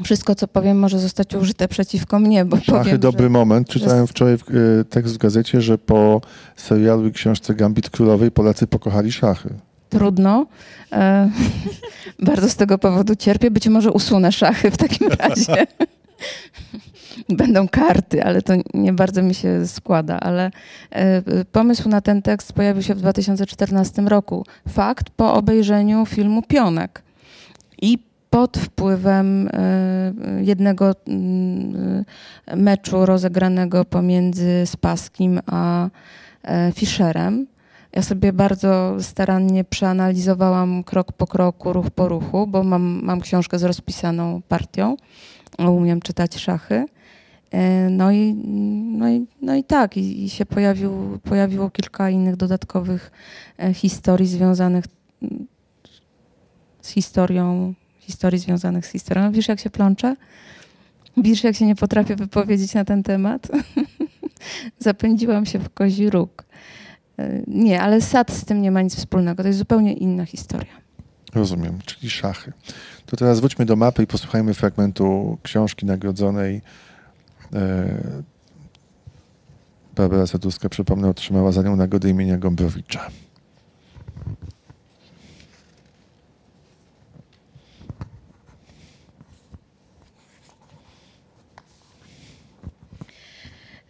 wszystko, co powiem, może zostać użyte przeciwko mnie, bo
Szachy,
powiem,
dobry
że
moment. Czytałem wczoraj y, tekst w gazecie, że po serialu i książce Gambit Królowej Polacy pokochali szachy.
trudno. E, bardzo z tego powodu cierpię. Być może usunę szachy w takim razie. Będą karty, ale to nie bardzo mi się składa. Ale e, pomysł na ten tekst pojawił się w 2014 roku. Fakt po obejrzeniu filmu Pionek. I pod wpływem e, jednego mm, meczu rozegranego pomiędzy Spaskim a e, Fischerem. Ja sobie bardzo starannie przeanalizowałam krok po kroku, ruch po ruchu, bo mam, mam książkę z rozpisaną partią, umiem czytać szachy. E, No i, no i, no i tak, i, i się pojawił, pojawiło kilka innych dodatkowych e, historii związanych z historią, historii związanych z historią. No, Wiesz, jak się plączę? Wiesz, jak się nie potrafię wypowiedzieć na ten temat? Zapędziłam się w kozi róg. E, Nie, ale sad z tym nie ma nic wspólnego. To jest zupełnie inna historia.
Rozumiem, czyli szachy. To teraz wróćmy do mapy i posłuchajmy fragmentu książki nagrodzonej. E, Barbara Sadurska, przypomnę, otrzymała za nią nagrodę imienia Gombrowicza.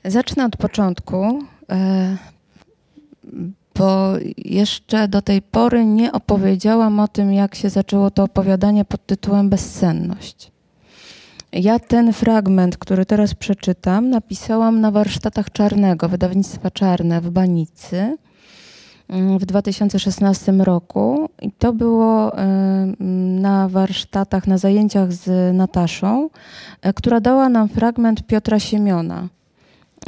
Zacznę od początku, e, bo jeszcze do tej pory nie opowiedziałam o tym, jak się zaczęło to opowiadanie pod tytułem Bezsenność. Ja ten fragment, który teraz przeczytam, napisałam na warsztatach Czarnego, wydawnictwa Czarne w Banicy. mm, w 2016 roku i to było na warsztatach, na zajęciach z Nataszą, e, która dała nam fragment Piotra Siemiona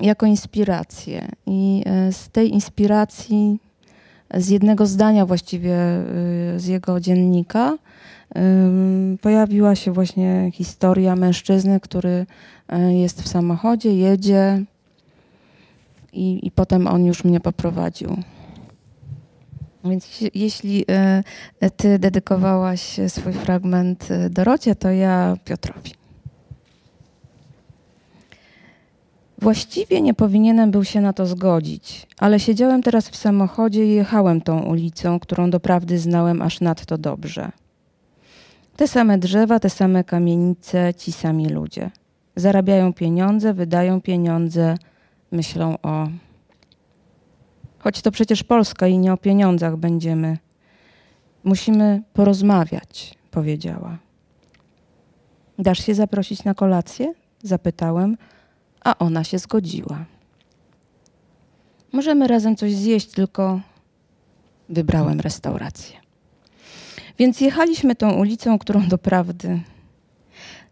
jako inspirację. I e, z tej inspiracji, z jednego zdania właściwie e, z jego dziennika, pojawiła się właśnie historia mężczyzny, który e, jest w samochodzie, jedzie i, i potem on już mnie poprowadził. Więc jeśli- ty dedykowałaś swój fragment Dorocie, to ja Piotrowi. Właściwie nie powinienem był się na to zgodzić, ale siedziałem teraz w samochodzie i jechałem tą ulicą, którą doprawdy znałem aż nadto dobrze. Te same drzewa, te same kamienice, ci sami ludzie. Zarabiają pieniądze, wydają pieniądze, myślą o. Choć to przecież Polska i nie o pieniądzach będziemy. Musimy porozmawiać, powiedziała. Dasz się zaprosić na kolację? Zapytałem, a ona się zgodziła. Możemy razem coś zjeść, tylko wybrałem restaurację. Więc jechaliśmy tą ulicą, którą doprawdy.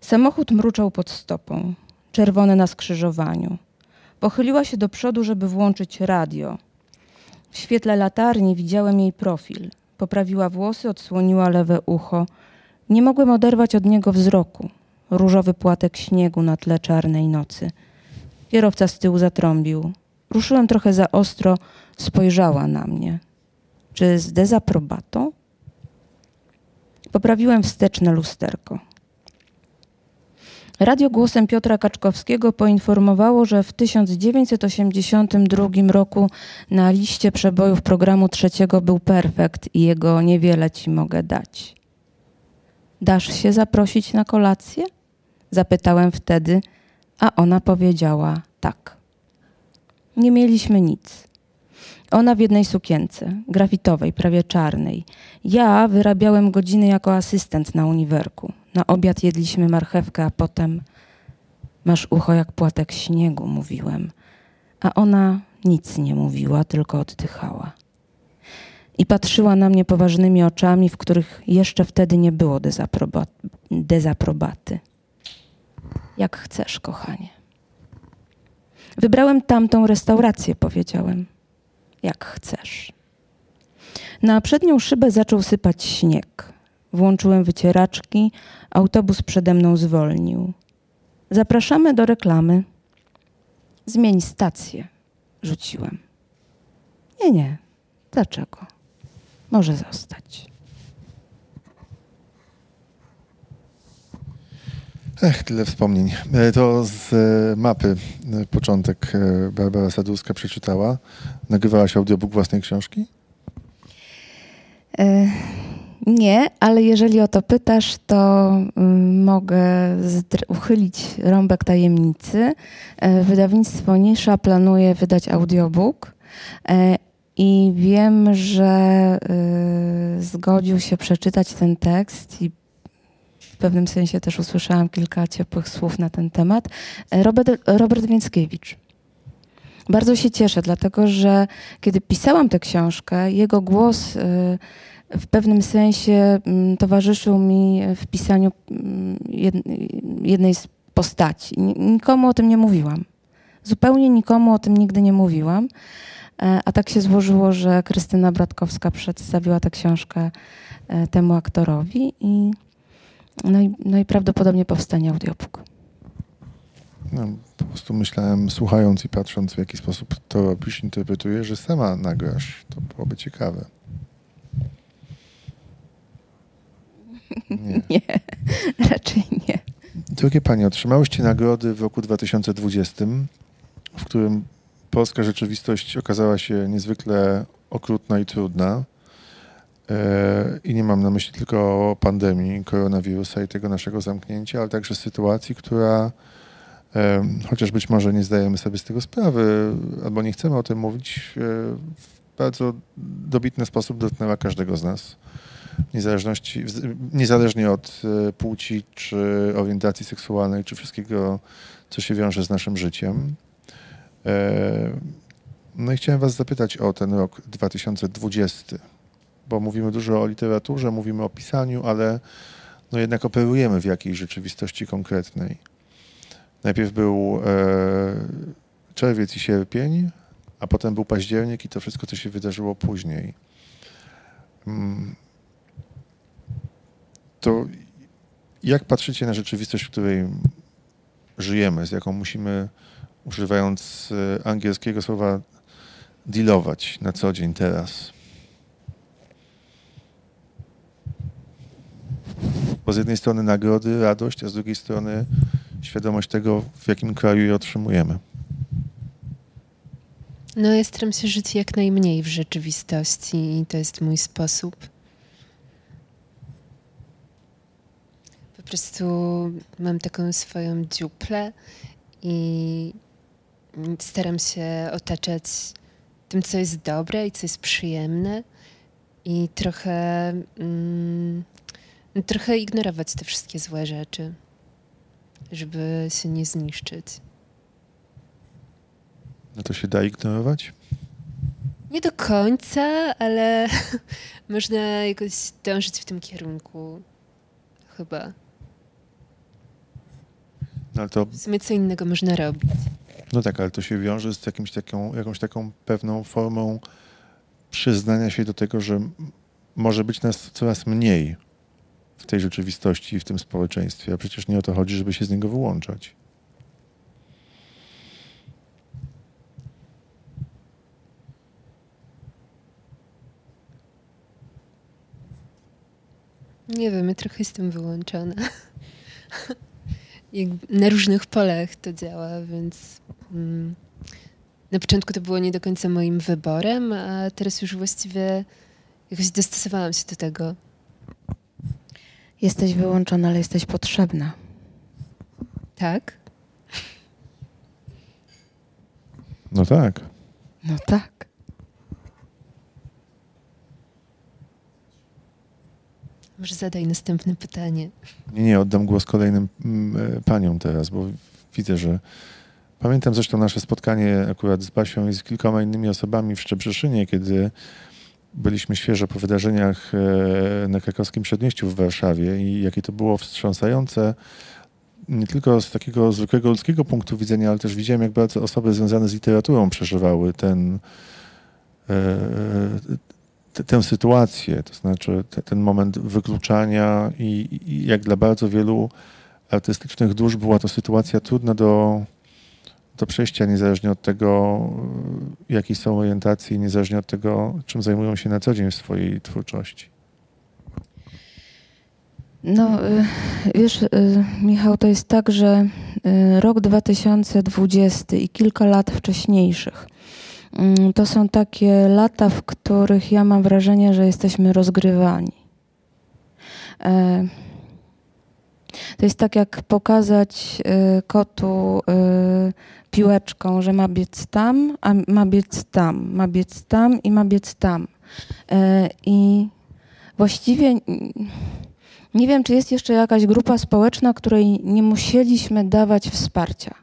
Samochód mruczał pod stopą, czerwone na skrzyżowaniu. Pochyliła się do przodu, żeby włączyć radio. W świetle latarni widziałem jej profil. Poprawiła włosy, odsłoniła lewe ucho. Nie mogłem oderwać od niego wzroku. Różowy płatek śniegu na tle czarnej nocy. Kierowca z tyłu zatrąbił. Ruszyłem trochę za ostro, spojrzała na mnie. Czy z dezaprobatą? Poprawiłem wsteczne lusterko. Radio głosem Piotra Kaczkowskiego poinformowało, że w 1982 roku na liście przebojów programu trzeciego był perfekt i jego niewiele ci mogę dać. Dasz się zaprosić na kolację? Zapytałem wtedy, a ona powiedziała tak. Nie mieliśmy nic. Ona w jednej sukience, grafitowej, prawie czarnej. Ja wyrabiałem godziny jako asystent na uniwerku. Na obiad jedliśmy marchewkę, a potem masz ucho jak płatek śniegu, mówiłem. A ona nic nie mówiła, tylko oddychała. I patrzyła na mnie poważnymi oczami, w których jeszcze wtedy nie było dezaproba- dezaprobaty. Jak chcesz, kochanie. Wybrałem tamtą restaurację, powiedziałem. Jak chcesz. Na przednią szybę zaczął sypać śnieg. Włączyłem wycieraczki, autobus przede mną zwolnił. Zapraszamy do reklamy. Zmień stację, rzuciłem. Nie, nie. Dlaczego? Może zostać.
Ech, tyle wspomnień. E, To z e, mapy e, początek Barbara Sadurska przeczytała. Nagrywałaś audiobook własnej książki?
Nie, ale jeżeli o to pytasz, to mm, mogę uchylić rąbek tajemnicy. Wydawnictwo Nisza planuje wydać audiobook i wiem, że zgodził się przeczytać ten tekst i w pewnym sensie też usłyszałam kilka ciepłych słów na ten temat. E, Robert, Robert Więckiewicz. Bardzo się cieszę, dlatego że kiedy pisałam tę książkę, jego głos y, w pewnym sensie mm, towarzyszył mi w pisaniu mm, jed- jednej z postaci. Ni- Nikomu o tym nie mówiłam. Zupełnie nikomu o tym nigdy nie mówiłam. E, A tak się złożyło, że Krystyna Bratkowska przedstawiła tę książkę e, temu aktorowi i no i, no i prawdopodobnie powstanie audiobook.
No, po prostu myślałem, słuchając i patrząc, w jaki sposób to robisz, interpretujesz, że sama nagrasz. To byłoby ciekawe. Nie.
Nie, raczej nie.
Drogie Panie, otrzymałyście nagrody w roku 2020, w którym polska rzeczywistość okazała się niezwykle okrutna i trudna. E, I nie mam na myśli tylko pandemii koronawirusa i tego naszego zamknięcia, ale także sytuacji, która, chociaż być może nie zdajemy sobie z tego sprawy, albo nie chcemy o tym mówić, e, w bardzo dobitny sposób dotknęła każdego z nas niezależności, niezależnie od e, płci, czy orientacji seksualnej, czy wszystkiego, co się wiąże z naszym życiem. No i chciałem Was zapytać o ten rok 2020, bo mówimy dużo o literaturze, mówimy o pisaniu, ale no jednak operujemy w jakiejś rzeczywistości konkretnej. Najpierw był e, czerwiec i sierpień, a potem był październik i to wszystko, co się wydarzyło później. Mm. To jak patrzycie na rzeczywistość, w której żyjemy, z jaką musimy, używając e, angielskiego słowa, dealować na co dzień teraz? Bo z jednej strony nagrody, radość, a z drugiej strony świadomość tego, w jakim kraju je otrzymujemy.
No, ja staram się żyć jak najmniej w rzeczywistości i to jest mój sposób. Po prostu mam taką swoją dziuplę i staram się otaczać tym, co jest dobre i co jest przyjemne i trochę, mm, trochę ignorować te wszystkie złe rzeczy, żeby się nie zniszczyć.
No to się da ignorować?
Nie do końca, ale można jakoś dążyć w tym kierunku. Chyba.
No, ale to,
W sumie co innego można robić.
no tak, ale to się wiąże z jakimś taką, jakąś taką pewną formą przyznania się do tego, że może być nas coraz mniej w tej rzeczywistości w tym społeczeństwie, a przecież nie o to chodzi, żeby się z niego wyłączać.
Nie wiem, ja trochę jestem wyłączona. Na różnych polach to działa, więc mm, na początku to było nie do końca moim wyborem, a teraz już właściwie jakoś dostosowałam się do tego.
Jesteś wyłączona, ale jesteś potrzebna.
Tak?
No tak.
No tak.
Może zadaj następne pytanie.
Nie, nie, oddam głos kolejnym mm, e, paniom teraz, bo widzę, że pamiętam zresztą nasze spotkanie akurat z Basią i z kilkoma innymi osobami w Szczebrzeszynie, kiedy byliśmy świeżo po wydarzeniach e, na krakowskim przedmieściu w Warszawie i jakie to było wstrząsające nie tylko z takiego zwykłego ludzkiego punktu widzenia, ale też widziałem, jak bardzo osoby związane z literaturą przeżywały ten, e, tę sytuację, to znaczy te, ten moment wykluczania i, i jak dla bardzo wielu artystycznych dusz była to sytuacja trudna do, do przejścia, niezależnie od tego, jakiej są orientacji, niezależnie od tego, czym zajmują się na co dzień w swojej twórczości.
No, y, wiesz, y, Michał, to jest tak, że y, rok 2020 i kilka lat wcześniejszych mm, to są takie lata, w których ja mam wrażenie, że jesteśmy rozgrywani. To jest tak, jak pokazać y, kotu y, piłeczką, że ma biec tam, a ma biec tam, ma biec tam i ma biec tam. E, I właściwie. nie wiem, czy jest jeszcze jakaś grupa społeczna, której nie musieliśmy dawać wsparcia.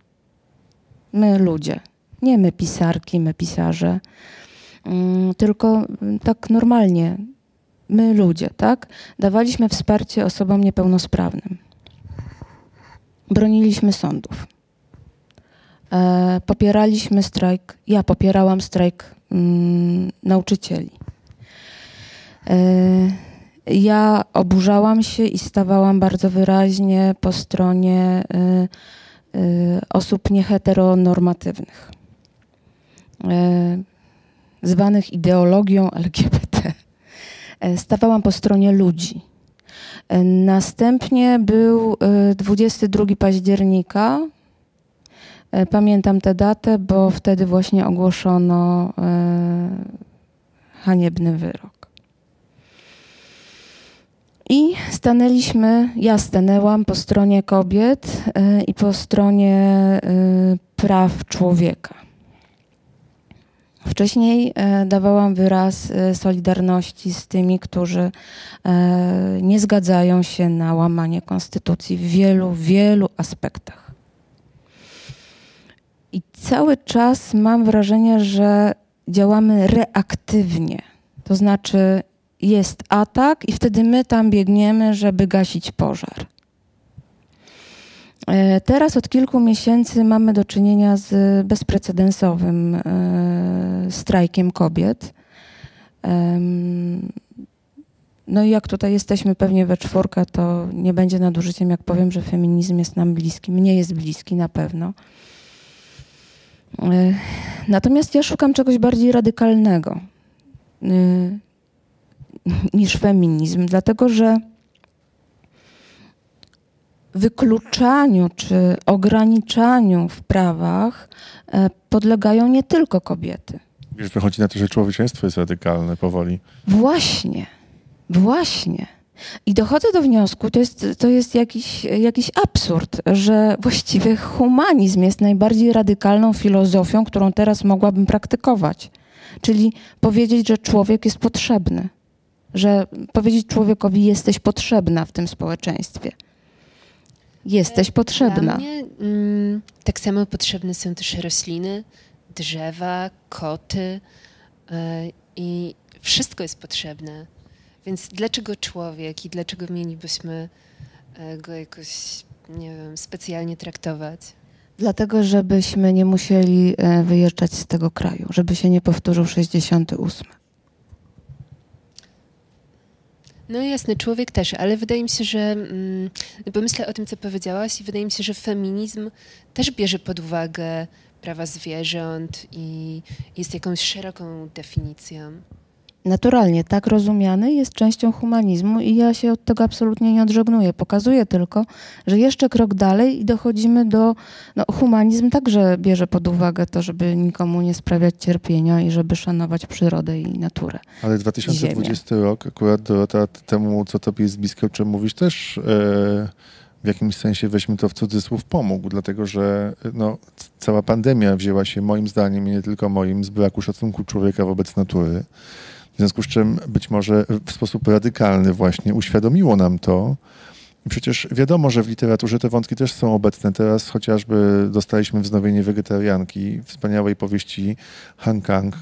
My ludzie. Nie my pisarki, my pisarze. Mm, Tylko mm, tak normalnie. My ludzie, tak? Dawaliśmy wsparcie osobom niepełnosprawnym. Broniliśmy sądów. E, popieraliśmy strajk. Ja popierałam strajk mm, nauczycieli. E, ja oburzałam się i stawałam bardzo wyraźnie po stronie y, y, osób nieheteronormatywnych, y, zwanych ideologią LGBT. Stawałam po stronie ludzi. E, Następnie był y, 22 października. E, Pamiętam tę datę, bo wtedy właśnie ogłoszono y, haniebny wyrok. I stanęliśmy, ja stanęłam po stronie kobiet i po stronie praw człowieka. Wcześniej e, dawałam wyraz e, solidarności z tymi, którzy e, nie zgadzają się na łamanie konstytucji w wielu, wielu aspektach. I cały czas mam wrażenie, że działamy reaktywnie. To znaczy jest atak i wtedy my tam biegniemy, żeby gasić pożar. E, Teraz od kilku miesięcy mamy do czynienia z bezprecedensowym e, strajkiem kobiet. No i jak tutaj jesteśmy pewnie we czwórkę, to nie będzie nadużyciem, jak powiem, że feminizm jest nam bliski. Mnie jest bliski na pewno. E, Natomiast ja szukam czegoś bardziej radykalnego niż feminizm, dlatego że wykluczaniu czy ograniczaniu w prawach e, podlegają nie tylko kobiety.
Wiesz, wychodzi na to, że człowieczeństwo jest radykalne powoli.
Właśnie, właśnie. I dochodzę do wniosku, to jest, to jest jakiś, jakiś absurd, że właściwie humanizm jest najbardziej radykalną filozofią, którą teraz mogłabym praktykować. Czyli powiedzieć, że człowiek jest potrzebny, że powiedzieć człowiekowi, jesteś potrzebna w tym społeczeństwie. Jesteś potrzebna.
Dla mnie mm, tak samo potrzebne są też rośliny, drzewa, koty e, i wszystko jest potrzebne. Więc dlaczego człowiek i dlaczego mielibyśmy e, go jakoś, nie wiem, specjalnie traktować?
Dlatego, żebyśmy nie musieli e, wyjeżdżać z tego kraju, żeby się nie powtórzył 68.
No jasne, człowiek też, ale wydaje mi się, że mm, bo myślę o tym, co powiedziałaś i wydaje mi się, że feminizm też bierze pod uwagę prawa zwierząt i jest jakąś szeroką definicją.
Naturalnie, tak rozumiany jest częścią humanizmu i ja się od tego absolutnie nie odżegnuję. Pokazuję tylko, że jeszcze krok dalej i dochodzimy do... No, humanizm także bierze pod uwagę to, żeby nikomu nie sprawiać cierpienia i żeby szanować przyrodę i naturę.
Ale 2020 rok, akurat Dorota, temu, co tobie jest bliskie, o czym mówisz, też e, w jakimś sensie, weźmy to w cudzysłów, pomógł, dlatego że no, cała pandemia wzięła się moim zdaniem i nie tylko moim z braku szacunku człowieka wobec natury. W związku z czym być może w sposób radykalny właśnie uświadomiło nam to. I przecież wiadomo, że w literaturze te wątki też są obecne. Teraz chociażby dostaliśmy wznowienie wegetarianki, wspaniałej powieści Han Kang,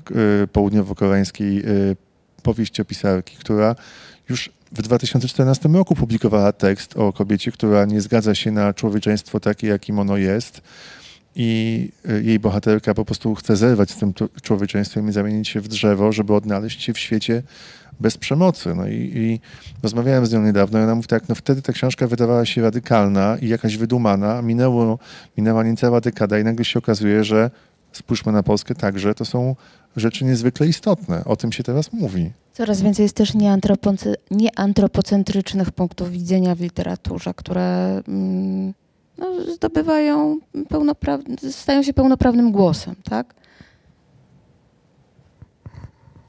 y, południowo-koreańskiej y, powieściopisarki, która już w 2014 roku publikowała tekst o kobiecie, która nie zgadza się na człowieczeństwo takie, jakim ono jest. I y, jej bohaterka po prostu chce zerwać z tym człowieczeństwem i zamienić się w drzewo, żeby odnaleźć się w świecie bez przemocy. No i, i rozmawiałem z nią niedawno i ona mówi tak, no wtedy ta książka wydawała się radykalna i jakaś wydumana. Minęło, minęła niecała dekada i nagle się okazuje, że spójrzmy na Polskę także, to są rzeczy niezwykle istotne. O tym się teraz mówi.
Coraz więcej jest też nieantropoce- nieantropocentrycznych punktów widzenia w literaturze, które mm, no, zdobywają pełnopraw- stają się pełnoprawnym głosem, tak?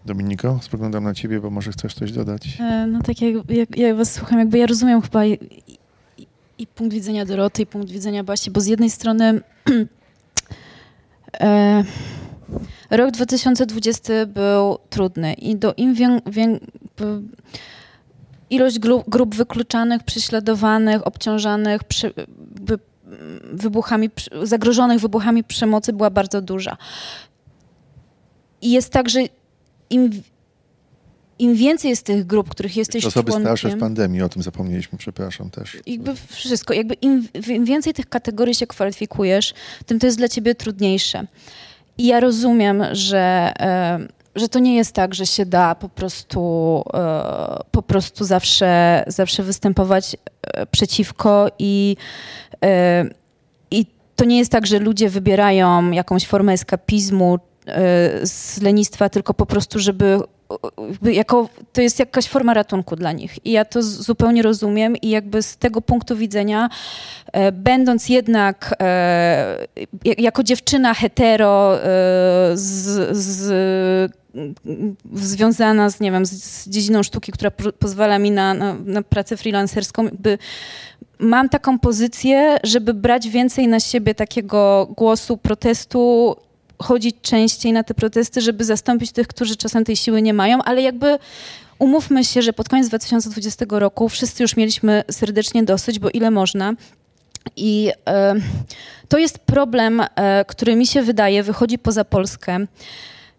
Dominiko, spoglądam na ciebie, bo może chcesz coś dodać.
E, No tak jak, jak ja was słucham, jakby ja rozumiem chyba i, i, i punkt widzenia Doroty, i punkt widzenia Basi, bo z jednej strony e, rok 2020 był trudny i do im wię, ilość grup, grup wykluczanych, prześladowanych, obciążanych, przy, mm, wybuchami, zagrożonych wybuchami przemocy była bardzo duża. I jest tak, że im, im więcej jest tych grup, których jesteś
Osoby starsze w
członkiem,
pandemii, o tym zapomnieliśmy, przepraszam też.
jakby wszystko, jakby im, im więcej tych kategorii się kwalifikujesz, tym to jest dla ciebie trudniejsze. I ja rozumiem, że, e, że to nie jest tak, że się da po prostu, e, po prostu zawsze, zawsze występować e, przeciwko i, e, i to nie jest tak, że ludzie wybierają jakąś formę eskapizmu z lenistwa, tylko po prostu, żeby jako, to jest jakaś forma ratunku dla nich. I ja to zupełnie rozumiem i jakby z tego punktu widzenia, e, będąc jednak e, jak- jako dziewczyna hetero e, z, z, związana z, nie wiem, z, z dziedziną sztuki, która po, pozwala mi na, na, na pracę freelancerską, jakby mam taką pozycję, żeby brać więcej na siebie takiego głosu protestu chodzić częściej na te protesty, żeby zastąpić tych, którzy czasem tej siły nie mają, ale jakby umówmy się, że pod koniec 2020 roku wszyscy już mieliśmy serdecznie dosyć, bo ile można. I e, to jest problem, e, który mi się wydaje wychodzi poza Polskę.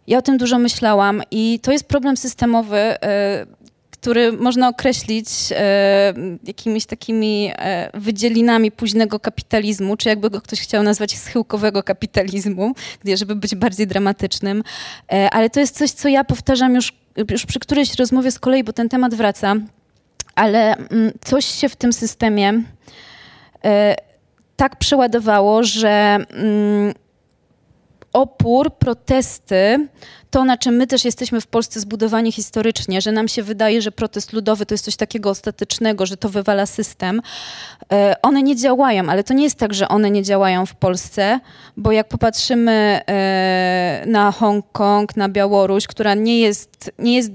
Ja o tym dużo myślałam i to jest problem systemowy, e, który można określić e, jakimiś takimi e, wydzielinami późnego kapitalizmu, czy jakby go ktoś chciał nazwać schyłkowego kapitalizmu, gdzie, żeby być bardziej dramatycznym. E, ale to jest coś, co ja powtarzam już, już przy którejś rozmowie z kolei, bo ten temat wraca, ale mm, coś się w tym systemie e, tak przeładowało, że mm, opór, protesty, to na czym my też jesteśmy w Polsce zbudowani historycznie, że nam się wydaje, że protest ludowy to jest coś takiego ostatecznego, że to wywala system. E, one nie działają, ale to nie jest tak, że one nie działają w Polsce, bo jak popatrzymy e, na Hongkong, na Białoruś, która nie jest, nie jest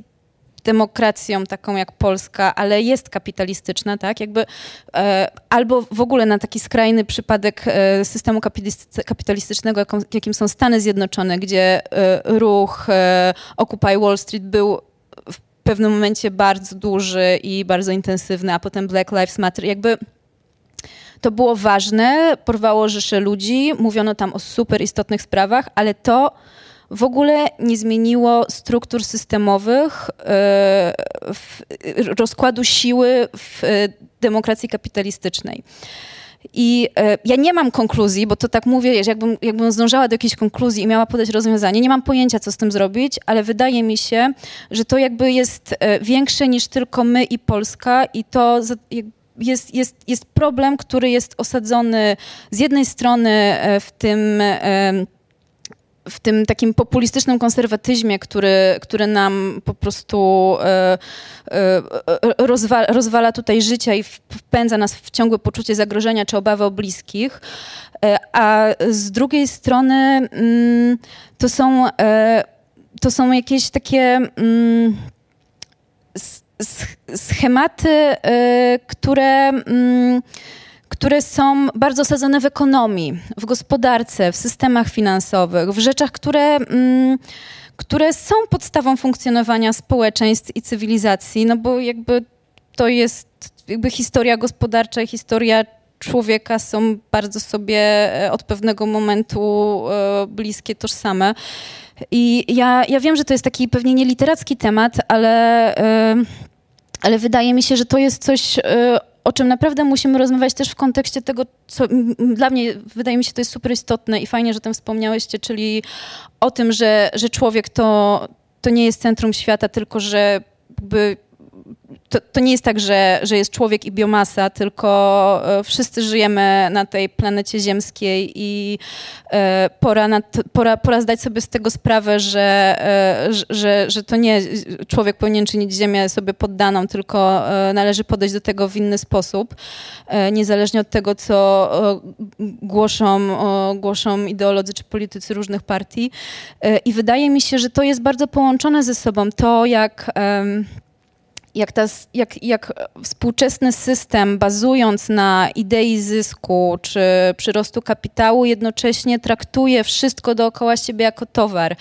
demokracją taką jak Polska, ale jest kapitalistyczna, tak? Jakby, e, albo w ogóle na taki skrajny przypadek e, systemu kapitalistycznego, jaką, jakim są Stany Zjednoczone, gdzie e, ruch e, Occupy Wall Street był w pewnym momencie bardzo duży i bardzo intensywny, a potem Black Lives Matter. Jakby to było ważne, porwało rzesze ludzi, mówiono tam o super istotnych sprawach, ale to w ogóle nie zmieniło struktur systemowych, e, rozkładu siły w e, demokracji kapitalistycznej. I e, ja nie mam konkluzji, bo to tak mówię, że jakbym, jakbym zdążała do jakiejś konkluzji i miała podać rozwiązanie, nie mam pojęcia, co z tym zrobić, ale wydaje mi się, że to jakby jest większe niż tylko my i Polska i to jest, jest, jest problem, który jest osadzony z jednej strony w tym w tym takim populistycznym konserwatyzmie, który, który nam po prostu e, e, rozwala, rozwala tutaj życie i wpędza nas w ciągłe poczucie zagrożenia czy obawy o bliskich, e, a z drugiej strony mm, to są, to są jakieś takie mm, schematy, które mm, które są bardzo osadzone w ekonomii, w gospodarce, w systemach finansowych, w rzeczach, które, mm, które są podstawą funkcjonowania społeczeństw i cywilizacji, no bo jakby to jest jakby historia gospodarcza i historia człowieka są bardzo sobie e, od pewnego momentu e, bliskie, tożsame. I ja, ja wiem, że to jest taki pewnie nieliteracki temat, ale, e, ale wydaje mi się, że to jest coś, o czym naprawdę musimy rozmawiać też w kontekście tego, co dla mnie wydaje mi się to jest super istotne i fajnie, że o tym wspomniałyście, czyli o tym, że, że człowiek to, to nie jest centrum świata, tylko że jakby to, to, nie jest tak, że, że jest człowiek i biomasa, tylko e, wszyscy żyjemy na tej planecie ziemskiej i e, pora, nad, pora, pora zdać sobie z tego sprawę, że, e, że, że to nie człowiek powinien czynić Ziemię sobie poddaną, tylko należy podejść do tego w inny sposób, niezależnie od tego, co głoszą, głoszą ideolodzy czy politycy różnych partii. I wydaje mi się, że to jest bardzo połączone ze sobą. To, jak jak, ta, jak, jak współczesny system, bazując na idei zysku czy przyrostu kapitału, jednocześnie traktuje wszystko dookoła siebie jako towar.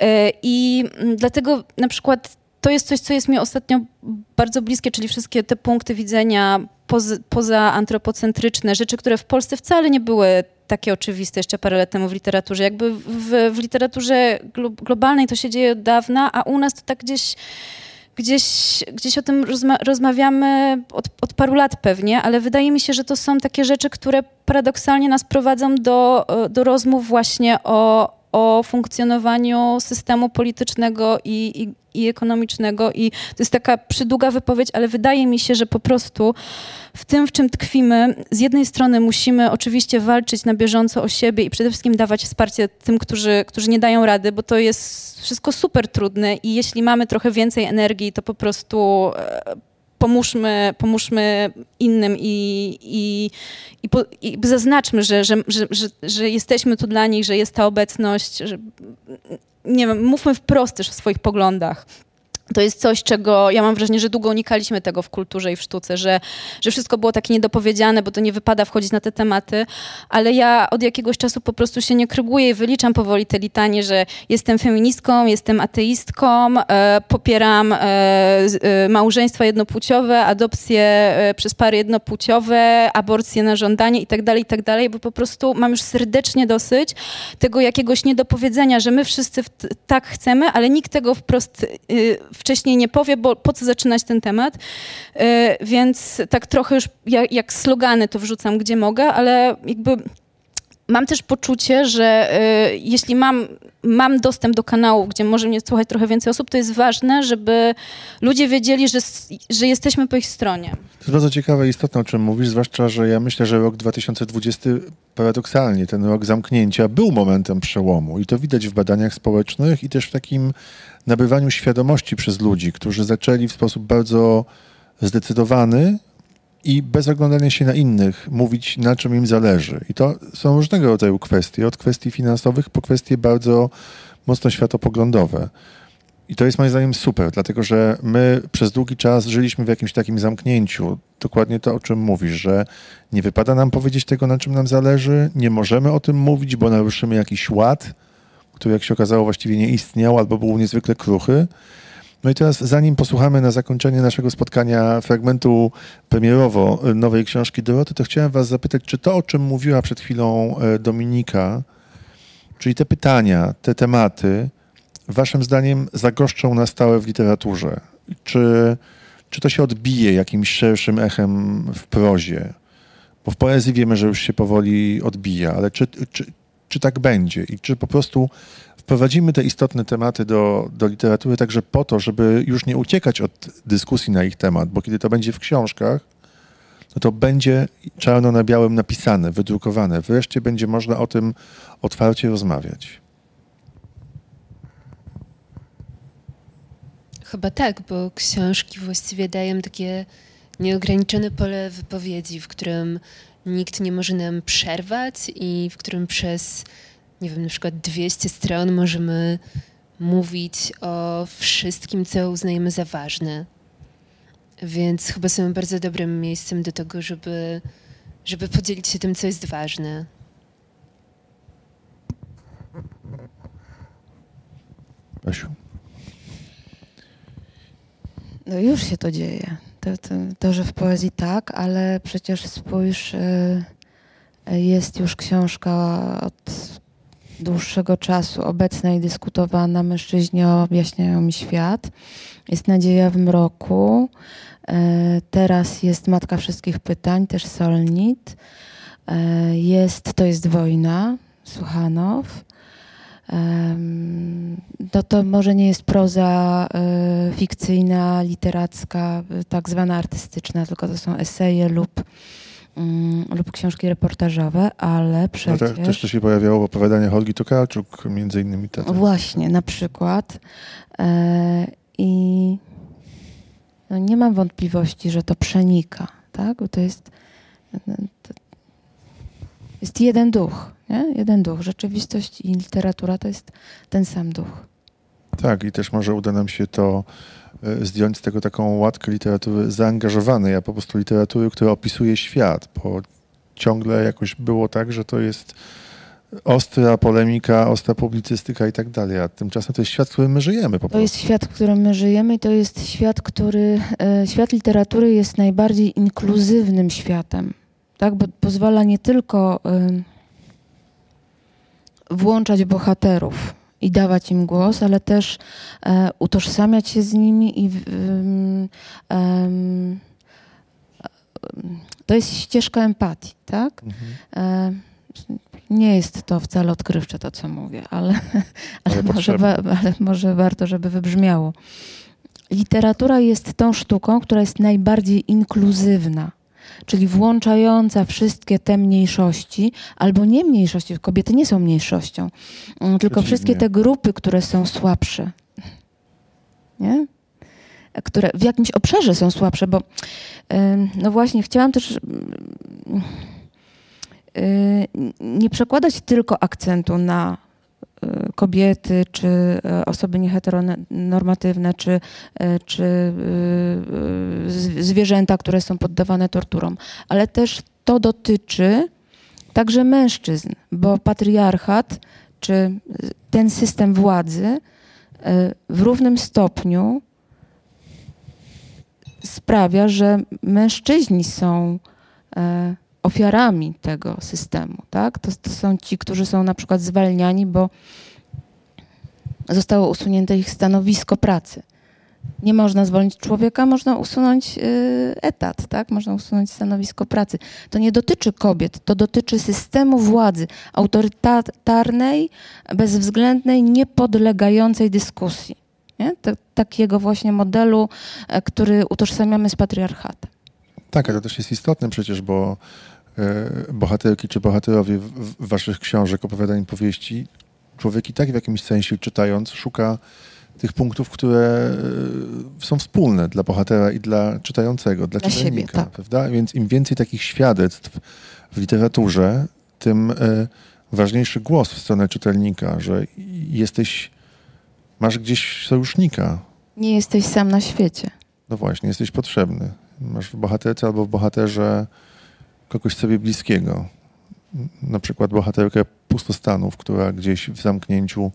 E, I dlatego na przykład to jest coś, co jest mi ostatnio bardzo bliskie, czyli wszystkie te punkty widzenia poza, poza antropocentryczne, rzeczy, które w Polsce wcale nie były takie oczywiste jeszcze parę lat temu w literaturze. Jakby w, w literaturze globalnej to się dzieje od dawna, a u nas to tak gdzieś gdzieś, gdzieś o tym rozma rozmawiamy od, od, paru lat pewnie, ale wydaje mi się, że to są takie rzeczy, które paradoksalnie nas prowadzą do, do rozmów właśnie o, o funkcjonowaniu systemu politycznego i, i, i ekonomicznego. I to jest taka przydługa wypowiedź, ale wydaje mi się, że po prostu w tym, w czym tkwimy, z jednej strony musimy oczywiście walczyć na bieżąco o siebie i przede wszystkim dawać wsparcie tym, którzy, którzy nie dają rady, bo to jest wszystko super trudne i jeśli mamy trochę więcej energii, to po prostu e, pomóżmy, pomóżmy innym i, i, i, po, i zaznaczmy, że, że, że, że, jesteśmy tu dla nich, że jest ta obecność, że, nie wiem, mówmy wprost też o swoich poglądach. To jest coś, czego ja mam wrażenie, że długo unikaliśmy tego w kulturze i w sztuce, że, że wszystko było takie niedopowiedziane, bo to nie wypada wchodzić na te tematy, ale ja od jakiegoś czasu po prostu się nie kryguję i wyliczam powoli te litanie, że jestem feministką, jestem ateistką, e, popieram e, e, małżeństwa jednopłciowe, adopcje e, przez pary jednopłciowe, aborcje na żądanie i tak dalej, i tak bo po prostu mam już serdecznie dosyć tego jakiegoś niedopowiedzenia, że my wszyscy tak chcemy, ale nikt tego wprost y, wcześniej nie powie, bo po co zaczynać ten temat. Y, więc tak trochę już jak, jak slogany to wrzucam gdzie mogę, ale jakby mam też poczucie, że y, jeśli mam, mam dostęp do kanału, gdzie może mnie słuchać trochę więcej osób, to jest ważne, żeby ludzie wiedzieli, że, że jesteśmy po ich stronie.
To jest bardzo ciekawe i istotne, o czym mówisz, zwłaszcza, że ja myślę, że rok 2020 paradoksalnie, ten rok zamknięcia był momentem przełomu i to widać w badaniach społecznych i też w takim nabywaniu świadomości przez ludzi, którzy zaczęli w sposób bardzo zdecydowany i bez oglądania się na innych mówić, na czym im zależy. I to są różnego rodzaju kwestie, od kwestii finansowych po kwestie bardzo mocno światopoglądowe. I to jest moim zdaniem super, dlatego że my przez długi czas żyliśmy w jakimś takim zamknięciu. Dokładnie to, o czym mówisz, że nie wypada nam powiedzieć tego, na czym nam zależy, nie możemy o tym mówić, bo naruszymy jakiś ład, który, jak się okazało, właściwie nie istniał albo był niezwykle kruchy. No i teraz, zanim posłuchamy na zakończenie naszego spotkania fragmentu premierowo nowej książki Doroty, to chciałem Was zapytać, czy to, o czym mówiła przed chwilą e, Dominika, czyli te pytania, te tematy, Waszym zdaniem zagoszczą na stałe w literaturze? Czy, czy to się odbije jakimś szerszym echem w prozie? Bo w poezji wiemy, że już się powoli odbija, ale czy, czy, czy tak będzie? I czy po prostu wprowadzimy te istotne tematy do, do literatury także po to, żeby już nie uciekać od dyskusji na ich temat, bo kiedy to będzie w książkach, no to będzie czarno na białym napisane, wydrukowane. Wreszcie będzie można o tym otwarcie rozmawiać.
Chyba tak, bo książki właściwie dają takie nieograniczone pole wypowiedzi, w którym nikt nie może nam przerwać i w którym przez, nie wiem, na przykład 200 stron możemy mówić o wszystkim, co uznajemy za ważne. Więc chyba są bardzo dobrym miejscem do tego, żeby, żeby podzielić się tym, co jest ważne.
Basiu.
No już się to dzieje. To, to, to, że w poezji tak, ale przecież spójrz, y, jest już książka od dłuższego czasu obecna i dyskutowana. Mężczyźni objaśniają mi świat. Jest Nadzieja w mroku. Y, Teraz jest Matka Wszystkich Pytań, też Solnit. Y, Jest To jest wojna, Suchanow. No to może nie jest proza y, fikcyjna, literacka, tak zwana artystyczna, tylko to są eseje lub, mm, lub książki reportażowe, ale
No
przecież...
te, też to się pojawiało w opowiadaniach Olgi Tokarczuk, między innymi te.
Właśnie, na przykład. E, I no nie mam wątpliwości, że to przenika, tak? Bo to jest, to jest jeden duch, nie? Jeden duch. Rzeczywistość i literatura to jest ten sam duch.
Tak, i też może uda nam się to zdjąć z tego taką łatkę literatury zaangażowanej, a po prostu literatury, która opisuje świat, bo ciągle jakoś było tak, że to jest ostra polemika, ostra publicystyka i tak dalej, a tymczasem to jest świat, w którym my żyjemy po
To jest
prostu.
świat, w którym my żyjemy i to jest świat, który, e, świat literatury jest najbardziej inkluzywnym światem, tak? Bo pozwala nie tylko em, włączać bohaterów i dawać im głos, ale też e, utożsamiać się z nimi i em, em, to jest ścieżka empatii, tak?
Mhm.
E, nie jest to wcale odkrywcze to, co mówię, ale, ale,
Ale
może, wa- ale może warto, żeby wybrzmiało. Literatura jest tą sztuką, która jest najbardziej inkluzywna, czyli włączająca wszystkie te mniejszości, albo nie mniejszości, kobiety nie są mniejszością, mm, tylko wszystkie te grupy, które są słabsze. Nie? Które w jakimś obszarze są słabsze, bo no właśnie chciałam też ym, y, nie przekładać tylko akcentu na kobiety, czy e, osoby nieheteronormatywne, czy, e, czy e, zwierzęta, które są poddawane torturom. Ale też to dotyczy także mężczyzn, bo patriarchat, czy ten system władzy w równym stopniu sprawia, że mężczyźni są ofiarami tego systemu. Tak? To, to są ci, którzy są na przykład zwalniani, bo zostało usunięte ich stanowisko pracy. Nie można zwolnić człowieka, można usunąć y, etat, tak? można usunąć stanowisko pracy. To nie dotyczy kobiet, to dotyczy systemu władzy autorytarnej, bezwzględnej, niepodlegającej dyskusji. Nie? Ta- takiego właśnie modelu, e, który utożsamiamy z patriarchatem.
Tak, ale to też jest istotne przecież, bo bohaterki czy bohaterowie waszych książek, opowiadań, powieści, człowiek i tak w jakimś sensie czytając szuka tych punktów, które e, są wspólne dla bohatera i dla czytającego, dla,
Dla siebie,
czytelnika,
tak.
prawda? Więc im więcej takich świadectw w literaturze, tym e, ważniejszy głos w stronę czytelnika, że jesteś, masz gdzieś sojusznika,
Nie jesteś sam na świecie.
no właśnie, jesteś potrzebny. Masz w bohaterce albo w bohaterze kogoś sobie bliskiego. Na przykład bohaterkę pustostanów, która gdzieś w zamknięciu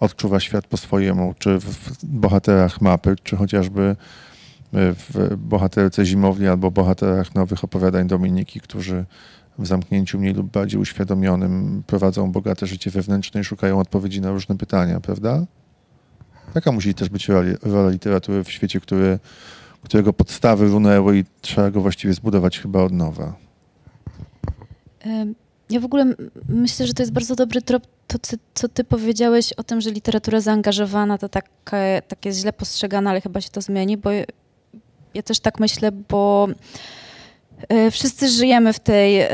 odczuwa świat po swojemu, czy w bohaterach mapy, czy chociażby w bohaterce zimowli albo bohaterach nowych opowiadań Dominiki, którzy w zamknięciu mniej lub bardziej uświadomionym prowadzą bogate życie wewnętrzne i szukają odpowiedzi na różne pytania, prawda? Taka musi też być rola, rola literatury w świecie, który, którego podstawy runęły i trzeba go właściwie zbudować chyba od nowa.
Ja w ogóle myślę, że to jest bardzo dobry trop, to co, ty powiedziałeś o tym, że literatura zaangażowana to takie, takie źle postrzegane, ale chyba się to zmieni, bo ja- też tak myślę, bo e, wszyscy żyjemy w tej e,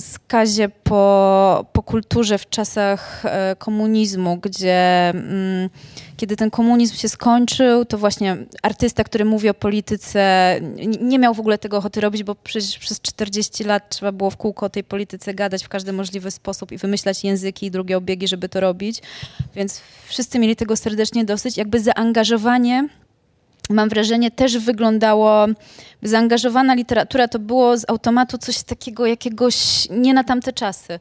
skazie po, po kulturze w czasach e, komunizmu, gdzie mm, kiedy ten komunizm się skończył, to właśnie artysta, który mówi o polityce, nie miał w ogóle tego ochoty robić, bo przecież przez 40 lat trzeba było w kółko o tej polityce gadać w każdy możliwy sposób i wymyślać języki i drugie obiegi, żeby to robić. Więc wszyscy mieli tego serdecznie dosyć. Jakby zaangażowanie mam wrażenie, też wyglądało, zaangażowana literatura to było z automatu coś takiego jakiegoś nie na tamte czasy.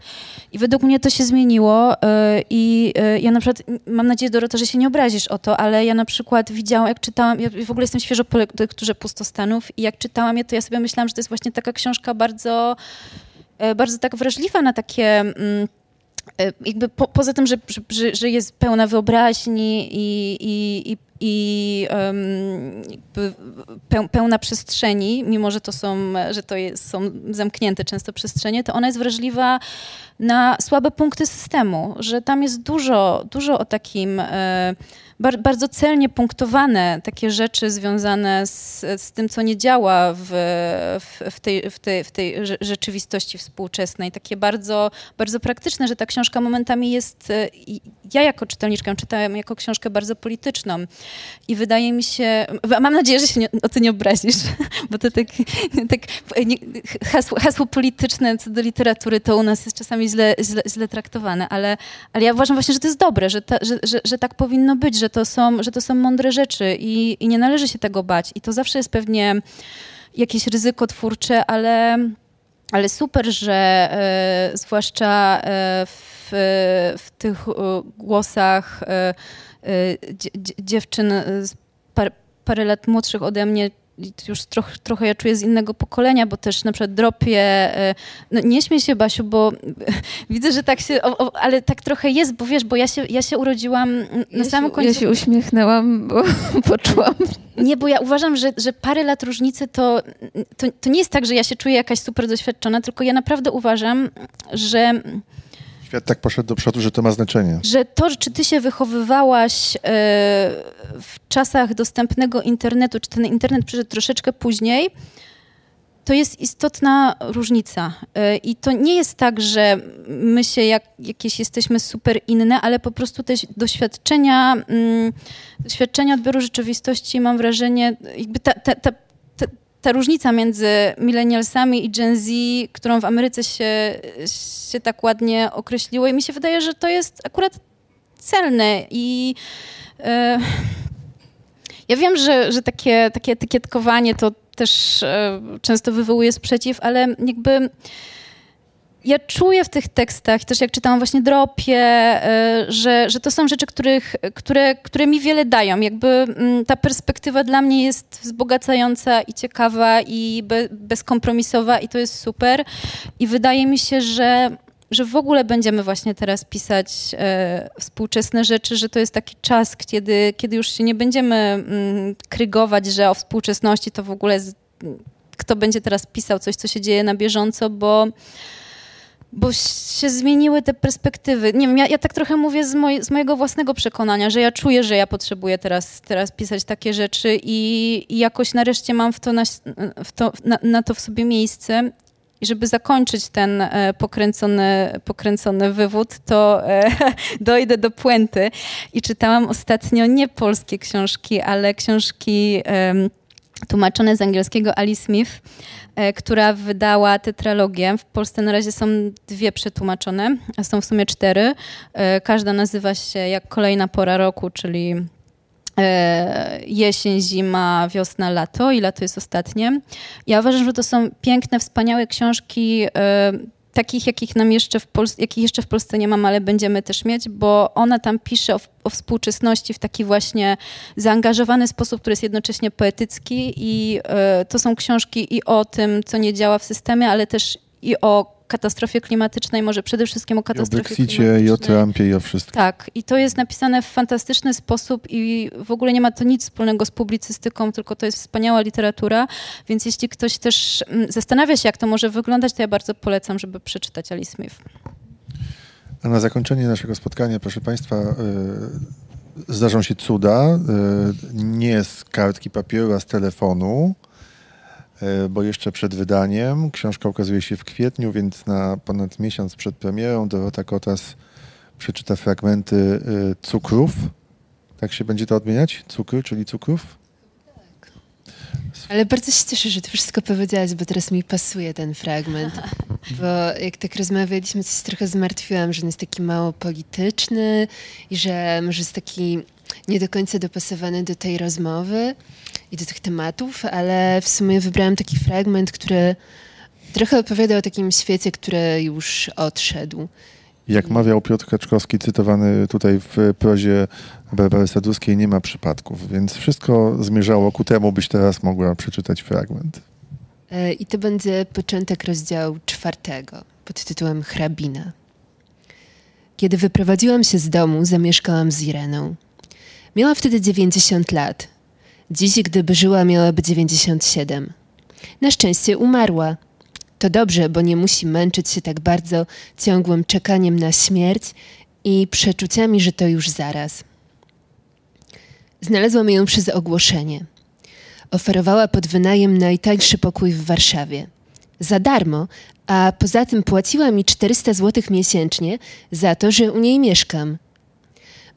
I według mnie to się zmieniło yy, i yy, ja na przykład, mam nadzieję Dorota, że się nie obrazisz o to, ale ja na przykład widziałam, jak czytałam, ja w ogóle jestem świeżo po lekturze Pustostanów i jak czytałam je, to ja sobie myślałam, że to jest właśnie taka książka bardzo, yy, bardzo tak wrażliwa na takie... Mm, e, jakby po, poza tym, że, że, że jest pełna wyobraźni i, i, i, i peł, pełna przestrzeni, mimo że to są, że to jest, są zamknięte często przestrzenie, to ona jest wrażliwa na słabe punkty systemu, że tam jest dużo, dużo o takim e, bar, bardzo celnie punktowane takie rzeczy związane z, z tym, co nie działa w, w, tej, w, tej, w tej rze- rzeczywistości współczesnej. Takie bardzo, bardzo praktyczne, że ta książka momentami jest, e, ja jako czytelniczka ją czytałam jako książkę bardzo polityczną i wydaje mi się, mam nadzieję, że się nie, o to nie obrazisz, bo to tak, tak nie, hasło, hasło polityczne co do literatury to u nas jest czasami źle, źle, źle traktowane, ale, ale ja uważam właśnie, że to jest dobre, że, ta, że, że, że tak powinno być, że to są, że to są mądre rzeczy i, i nie należy się tego bać. I to zawsze jest pewnie jakieś ryzyko twórcze, ale, ale super, że e, zwłaszcza e, w, w tych e, głosach dzie, dzie- dziewczyn z par, parę lat młodszych ode mnie już troch, trochę ja czuję z innego pokolenia, bo też na przykład dropię, e, no nie śmiej się Basiu, bo widzę, że tak się, o, o, ale tak trochę jest, bo wiesz, bo ja się, ja się urodziłam na
ja
samym
się,
końcu...
Ja się uśmiechnęłam, bo poczułam.
Nie, bo ja uważam, że, że parę lat różnicy to, to, to nie jest tak, że ja się czuję jakaś super doświadczona, tylko ja naprawdę uważam, że,
Świat tak poszedł do przodu, że to ma znaczenie.
że to, czy ty się wychowywałaś e, w czasach dostępnego internetu, czy ten internet przyszedł troszeczkę później, to jest istotna różnica. E, I to nie jest tak, że my się jak, jakieś jesteśmy super inne, ale po prostu te doświadczenia, mm, doświadczenia odbioru rzeczywistości, mam wrażenie, jakby ta, ta, ta, ta, różnica między millennialsami i Gen Z, którą w Ameryce się, się tak ładnie określiło i mi się wydaje, że to jest akurat celne. I e, ja wiem, że, że takie, takie etykietkowanie to też e, często wywołuje sprzeciw, ale jakby ja czuję w tych tekstach, też jak czytałam właśnie Dropie, e, że, że to są rzeczy, których, które, które mi wiele dają. Jakby mm, ta perspektywa dla mnie jest wzbogacająca i ciekawa i be, bezkompromisowa i to jest super. I wydaje mi się, że że w ogóle będziemy właśnie teraz pisać e, współczesne rzeczy, że to jest taki czas, kiedy, kiedy już się nie będziemy mm, krygować, że o współczesności to w ogóle z, kto będzie teraz pisał coś, co się dzieje na bieżąco, bo bo się zmieniły te perspektywy. Nie wiem, ja, ja tak trochę mówię z, moj, z, mojego własnego przekonania, że ja czuję, że ja potrzebuję teraz, teraz pisać takie rzeczy i, i jakoś nareszcie mam w to na, w to, na, na to w sobie miejsce. I żeby zakończyć ten e, pokręcony, pokręcony wywód, to e, dojdę do puenty. I czytałam ostatnio nie polskie książki, ale książki tłumaczone z angielskiego Ali Smith E, która wydała tetralogię. W Polsce na razie są dwie przetłumaczone, a są w sumie cztery. E, każda nazywa się jak kolejna pora roku, czyli e, jesień, zima, wiosna, lato i lato jest ostatnie. Ja uważam, że to są piękne, wspaniałe książki takich, jakich nam jeszcze w Polsce, jakich jeszcze w Polsce nie mam, ale będziemy też mieć, bo ona tam pisze o, o, współczesności w taki właśnie zaangażowany sposób, który jest jednocześnie poetycki i y, to są książki i o tym, co nie działa w systemie, ale też i o katastrofie klimatycznej, może przede wszystkim o katastrofie
I o Brexicie, i o Trumpie, i o wszystkim.
Tak, i to jest napisane w fantastyczny sposób i w ogóle nie ma to nic wspólnego z publicystyką, tylko to jest wspaniała literatura, więc jeśli ktoś też mm, zastanawia się, jak to może wyglądać, to ja bardzo polecam, żeby przeczytać Alice Smith.
A na zakończenie naszego spotkania, proszę Państwa, yy, zdarzą się cuda, yy, nie z kartki papieru, a z telefonu. E, bo jeszcze przed wydaniem. Książka ukazuje się w kwietniu, więc na ponad miesiąc przed premierą Dorota Kotas przeczyta fragmenty e, cukrów. Tak się będzie to odmieniać? Cukry, czyli cukrów?
Ale bardzo się cieszę, że to wszystko powiedziałaś, bo teraz mi pasuje ten fragment. Bo jak tak rozmawialiśmy, to się trochę zmartwiłam, że on jest taki mało polityczny i że może jest taki nie do końca dopasowany do tej rozmowy i do tych tematów, ale w sumie wybrałam taki fragment, który trochę opowiada o takim świecie, który już odszedł.
Jak mawiał Piotr Kaczkowski, cytowany tutaj w prozie Barbary Sadurskiej, nie ma przypadków, więc wszystko zmierzało ku temu, byś teraz mogła przeczytać fragment.
E, I to będzie początek rozdziału czwartego pod tytułem Hrabina. Kiedy wyprowadziłam się z domu, zamieszkałam z Ireną. Miała wtedy 90 lat. Dziś, gdyby żyła, miałaby 97. Na szczęście umarła. To dobrze, bo nie musi męczyć się tak bardzo ciągłym czekaniem na śmierć i przeczuciami, że to już zaraz. Znalazłam ją przez ogłoszenie. Oferowała pod wynajem najtańszy pokój w Warszawie. Za darmo, a poza tym płaciła mi 400 zł miesięcznie za to, że u niej mieszkam.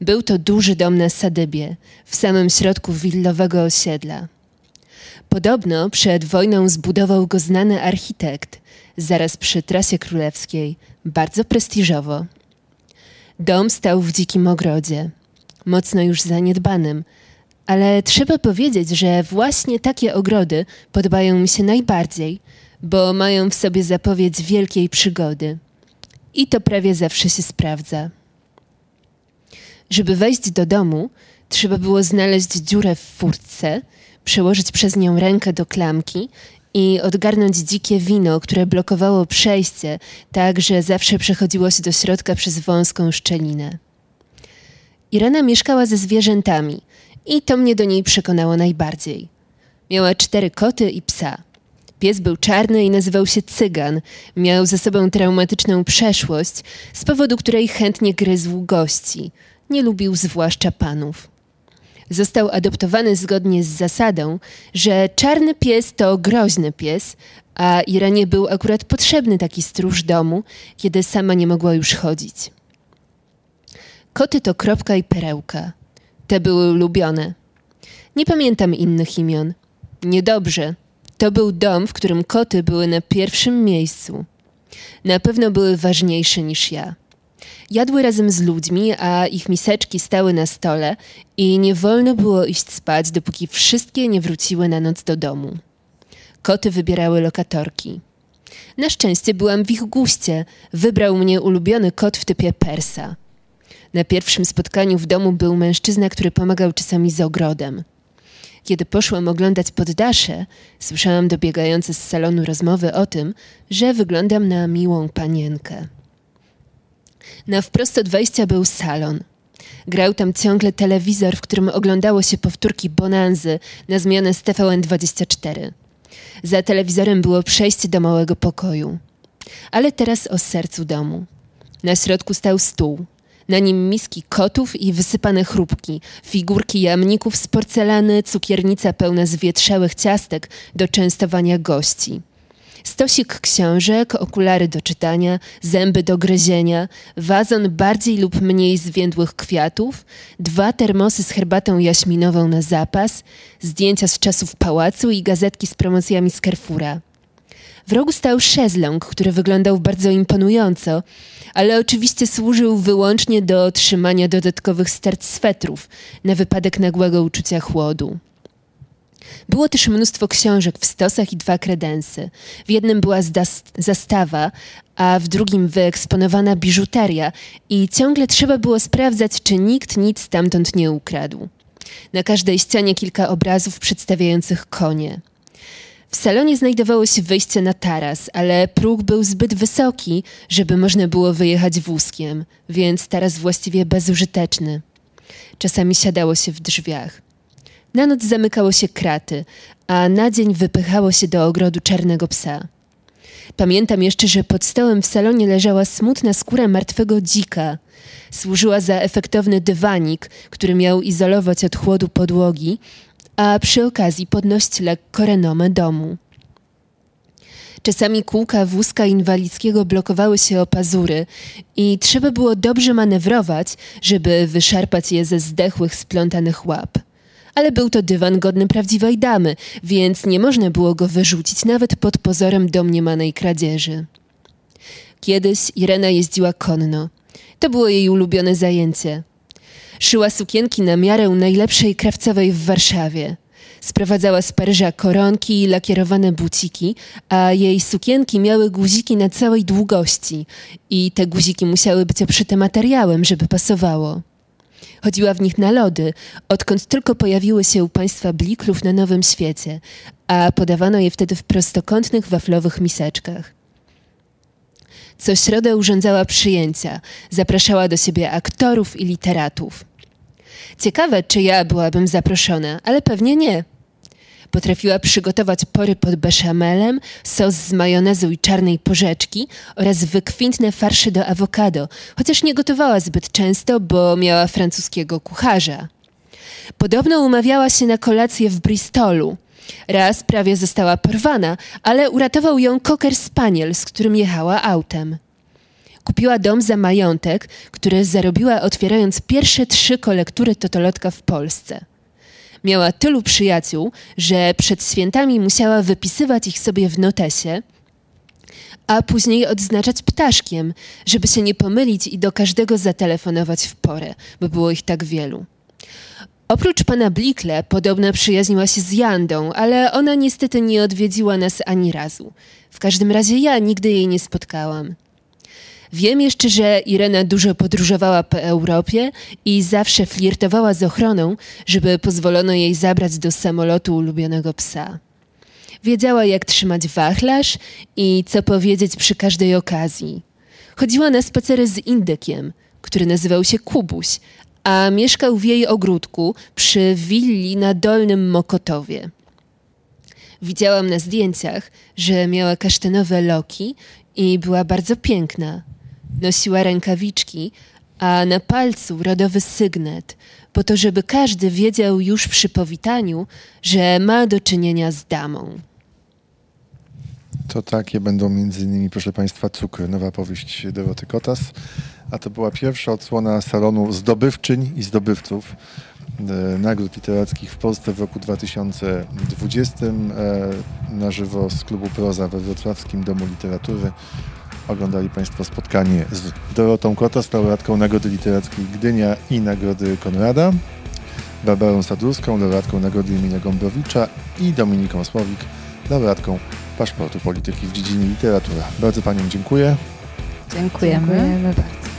Był to duży dom na Sadybie, w samym środku willowego osiedla. Podobno przed wojną zbudował go znany architekt, zaraz przy trasie królewskiej, bardzo prestiżowo. Dom stał w dzikim ogrodzie, mocno już zaniedbanym, ale trzeba powiedzieć, że właśnie takie ogrody podobają mi się najbardziej, bo mają w sobie zapowiedź wielkiej przygody. I to prawie zawsze się sprawdza. Żeby wejść do domu, trzeba było znaleźć dziurę w furtce, przełożyć przez nią rękę do klamki i odgarnąć dzikie wino, które blokowało przejście, tak że zawsze przechodziło się do środka przez wąską szczelinę. Irena mieszkała ze zwierzętami i to mnie do niej przekonało najbardziej. Miała cztery koty i psa. Pies był czarny i nazywał się Cygan. Miał ze sobą traumatyczną przeszłość, z powodu której chętnie gryzł gości – nie lubił zwłaszcza panów. Został adoptowany zgodnie z zasadą, że czarny pies to groźny pies, a Iranie był akurat potrzebny taki stróż domu, kiedy sama nie mogła już chodzić. Koty to kropka i perełka. Te były ulubione. Nie pamiętam innych imion. Niedobrze. To był dom, w którym koty były na pierwszym miejscu. Na pewno były ważniejsze niż ja. Jadły razem z ludźmi, a ich miseczki stały na stole i nie wolno było iść spać, dopóki wszystkie nie wróciły na noc do domu. Koty wybierały lokatorki. Na szczęście byłam w ich guście. Wybrał mnie ulubiony kot w typie persa. Na pierwszym spotkaniu w domu był mężczyzna, który pomagał czasami z ogrodem. Kiedy poszłam oglądać poddasze, słyszałam dobiegające z salonu rozmowy o tym, że wyglądam na miłą panienkę. Na wprost od wejścia był salon. Grał tam ciągle telewizor, w którym oglądało się powtórki Bonanzy na zmianę z TVN24. Za telewizorem było przejście do małego pokoju. Ale teraz o sercu domu. Na środku stał stół. Na nim miski kotów i wysypane chrupki, figurki jamników z porcelany, cukiernica pełna zwietrzałych ciastek do częstowania gości. Stosik książek, okulary do czytania, zęby do gryzienia, wazon bardziej lub mniej zwiędłych kwiatów, dwa termosy z herbatą jaśminową na zapas, zdjęcia z czasów pałacu i gazetki z promocjami z Carrefoura. W rogu stał szezlong, który wyglądał bardzo imponująco, ale oczywiście służył wyłącznie do trzymania dodatkowych sterc swetrów na wypadek nagłego uczucia chłodu. Było też mnóstwo książek w stosach i dwa kredensy. W jednym była zastawa, a w drugim wyeksponowana biżuteria i ciągle trzeba było sprawdzać, czy nikt nic stamtąd nie ukradł. Na każdej ścianie kilka obrazów przedstawiających konie. W salonie znajdowało się wyjście na taras, ale próg był zbyt wysoki, żeby można było wyjechać wózkiem, więc taras właściwie bezużyteczny. Czasami siadało się w drzwiach. Na noc zamykało się kraty, a na dzień wypychało się do ogrodu czarnego psa. Pamiętam jeszcze, że pod stołem w salonie leżała smutna skóra martwego dzika. Służyła za efektowny dywanik, który miał izolować od chłodu podłogi, a przy okazji podnosić lekko renomę domu. Czasami kółka wózka inwalidzkiego blokowały się o pazury i trzeba było dobrze manewrować, żeby wyszarpać je ze zdechłych, splątanych łap ale był to dywan godny prawdziwej damy, więc nie można było go wyrzucić nawet pod pozorem domniemanej kradzieży. Kiedyś Irena jeździła konno. To było jej ulubione zajęcie. Szyła sukienki na miarę najlepszej krawcowej w Warszawie. Sprowadzała z Paryża koronki i lakierowane buciki, a jej sukienki miały guziki na całej długości i te guziki musiały być obszyte materiałem, żeby pasowało. Chodziła w nich na lody, odkąd tylko pojawiły się u państwa bliklów na Nowym Świecie, a podawano je wtedy w prostokątnych waflowych miseczkach. Co środę urządzała przyjęcia, zapraszała do siebie aktorów i literatów. Ciekawe, czy ja byłabym zaproszona, ale pewnie nie. Potrafiła przygotować pory pod beszamelem, sos z majonezu i czarnej porzeczki oraz wykwintne farsze do awokado, chociaż nie gotowała zbyt często, bo miała francuskiego kucharza. Podobno umawiała się na kolację w Bristolu. Raz prawie została porwana, ale uratował ją koker spaniel, z którym jechała autem. Kupiła dom za majątek, który zarobiła otwierając pierwsze trzy kolektury totolotka w Polsce. Miała tylu przyjaciół, że przed świętami musiała wypisywać ich sobie w notesie, a później odznaczać ptaszkiem, żeby się nie pomylić i do każdego zatelefonować w porę, bo było ich tak wielu. Oprócz pana Blikle podobno przyjaźniła się z Jandą, ale ona niestety nie odwiedziła nas ani razu. W każdym razie ja nigdy jej nie spotkałam. Wiem jeszcze, że Irena dużo podróżowała po Europie i zawsze flirtowała z ochroną, żeby pozwolono jej zabrać do samolotu ulubionego psa. Wiedziała, jak trzymać wachlarz i co powiedzieć przy każdej okazji. Chodziła na spacery z indykiem, który nazywał się Kubuś, a mieszkał w jej ogródku przy willi na Dolnym Mokotowie. Widziałam na zdjęciach, że miała kasztanowe loki i była bardzo piękna. Nosiła rękawiczki, a na palcu rodowy sygnet, po to, żeby każdy wiedział już przy powitaniu, że ma do czynienia z damą.
To takie będą między innymi, proszę Państwa, Cukry, nowa powieść Doroty Kotas. A to była pierwsza odsłona salonu zdobywczyń i zdobywców e, nagród literackich w Polsce w roku 2020 e, na żywo z klubu Proza we Wrocławskim Domu Literatury. Oglądali Państwo spotkanie z Dorotą Kotos, laureatką Nagrody Literackiej Gdynia i Nagrody Konrada, Barbarą Sadurską, laureatką Nagrody imienia Gombrowicza i Dominiką Słowik, laureatką Paszportu Polityki w dziedzinie literatura. Bardzo Paniom dziękuję.
Dziękujemy.
Dziękujemy bardzo.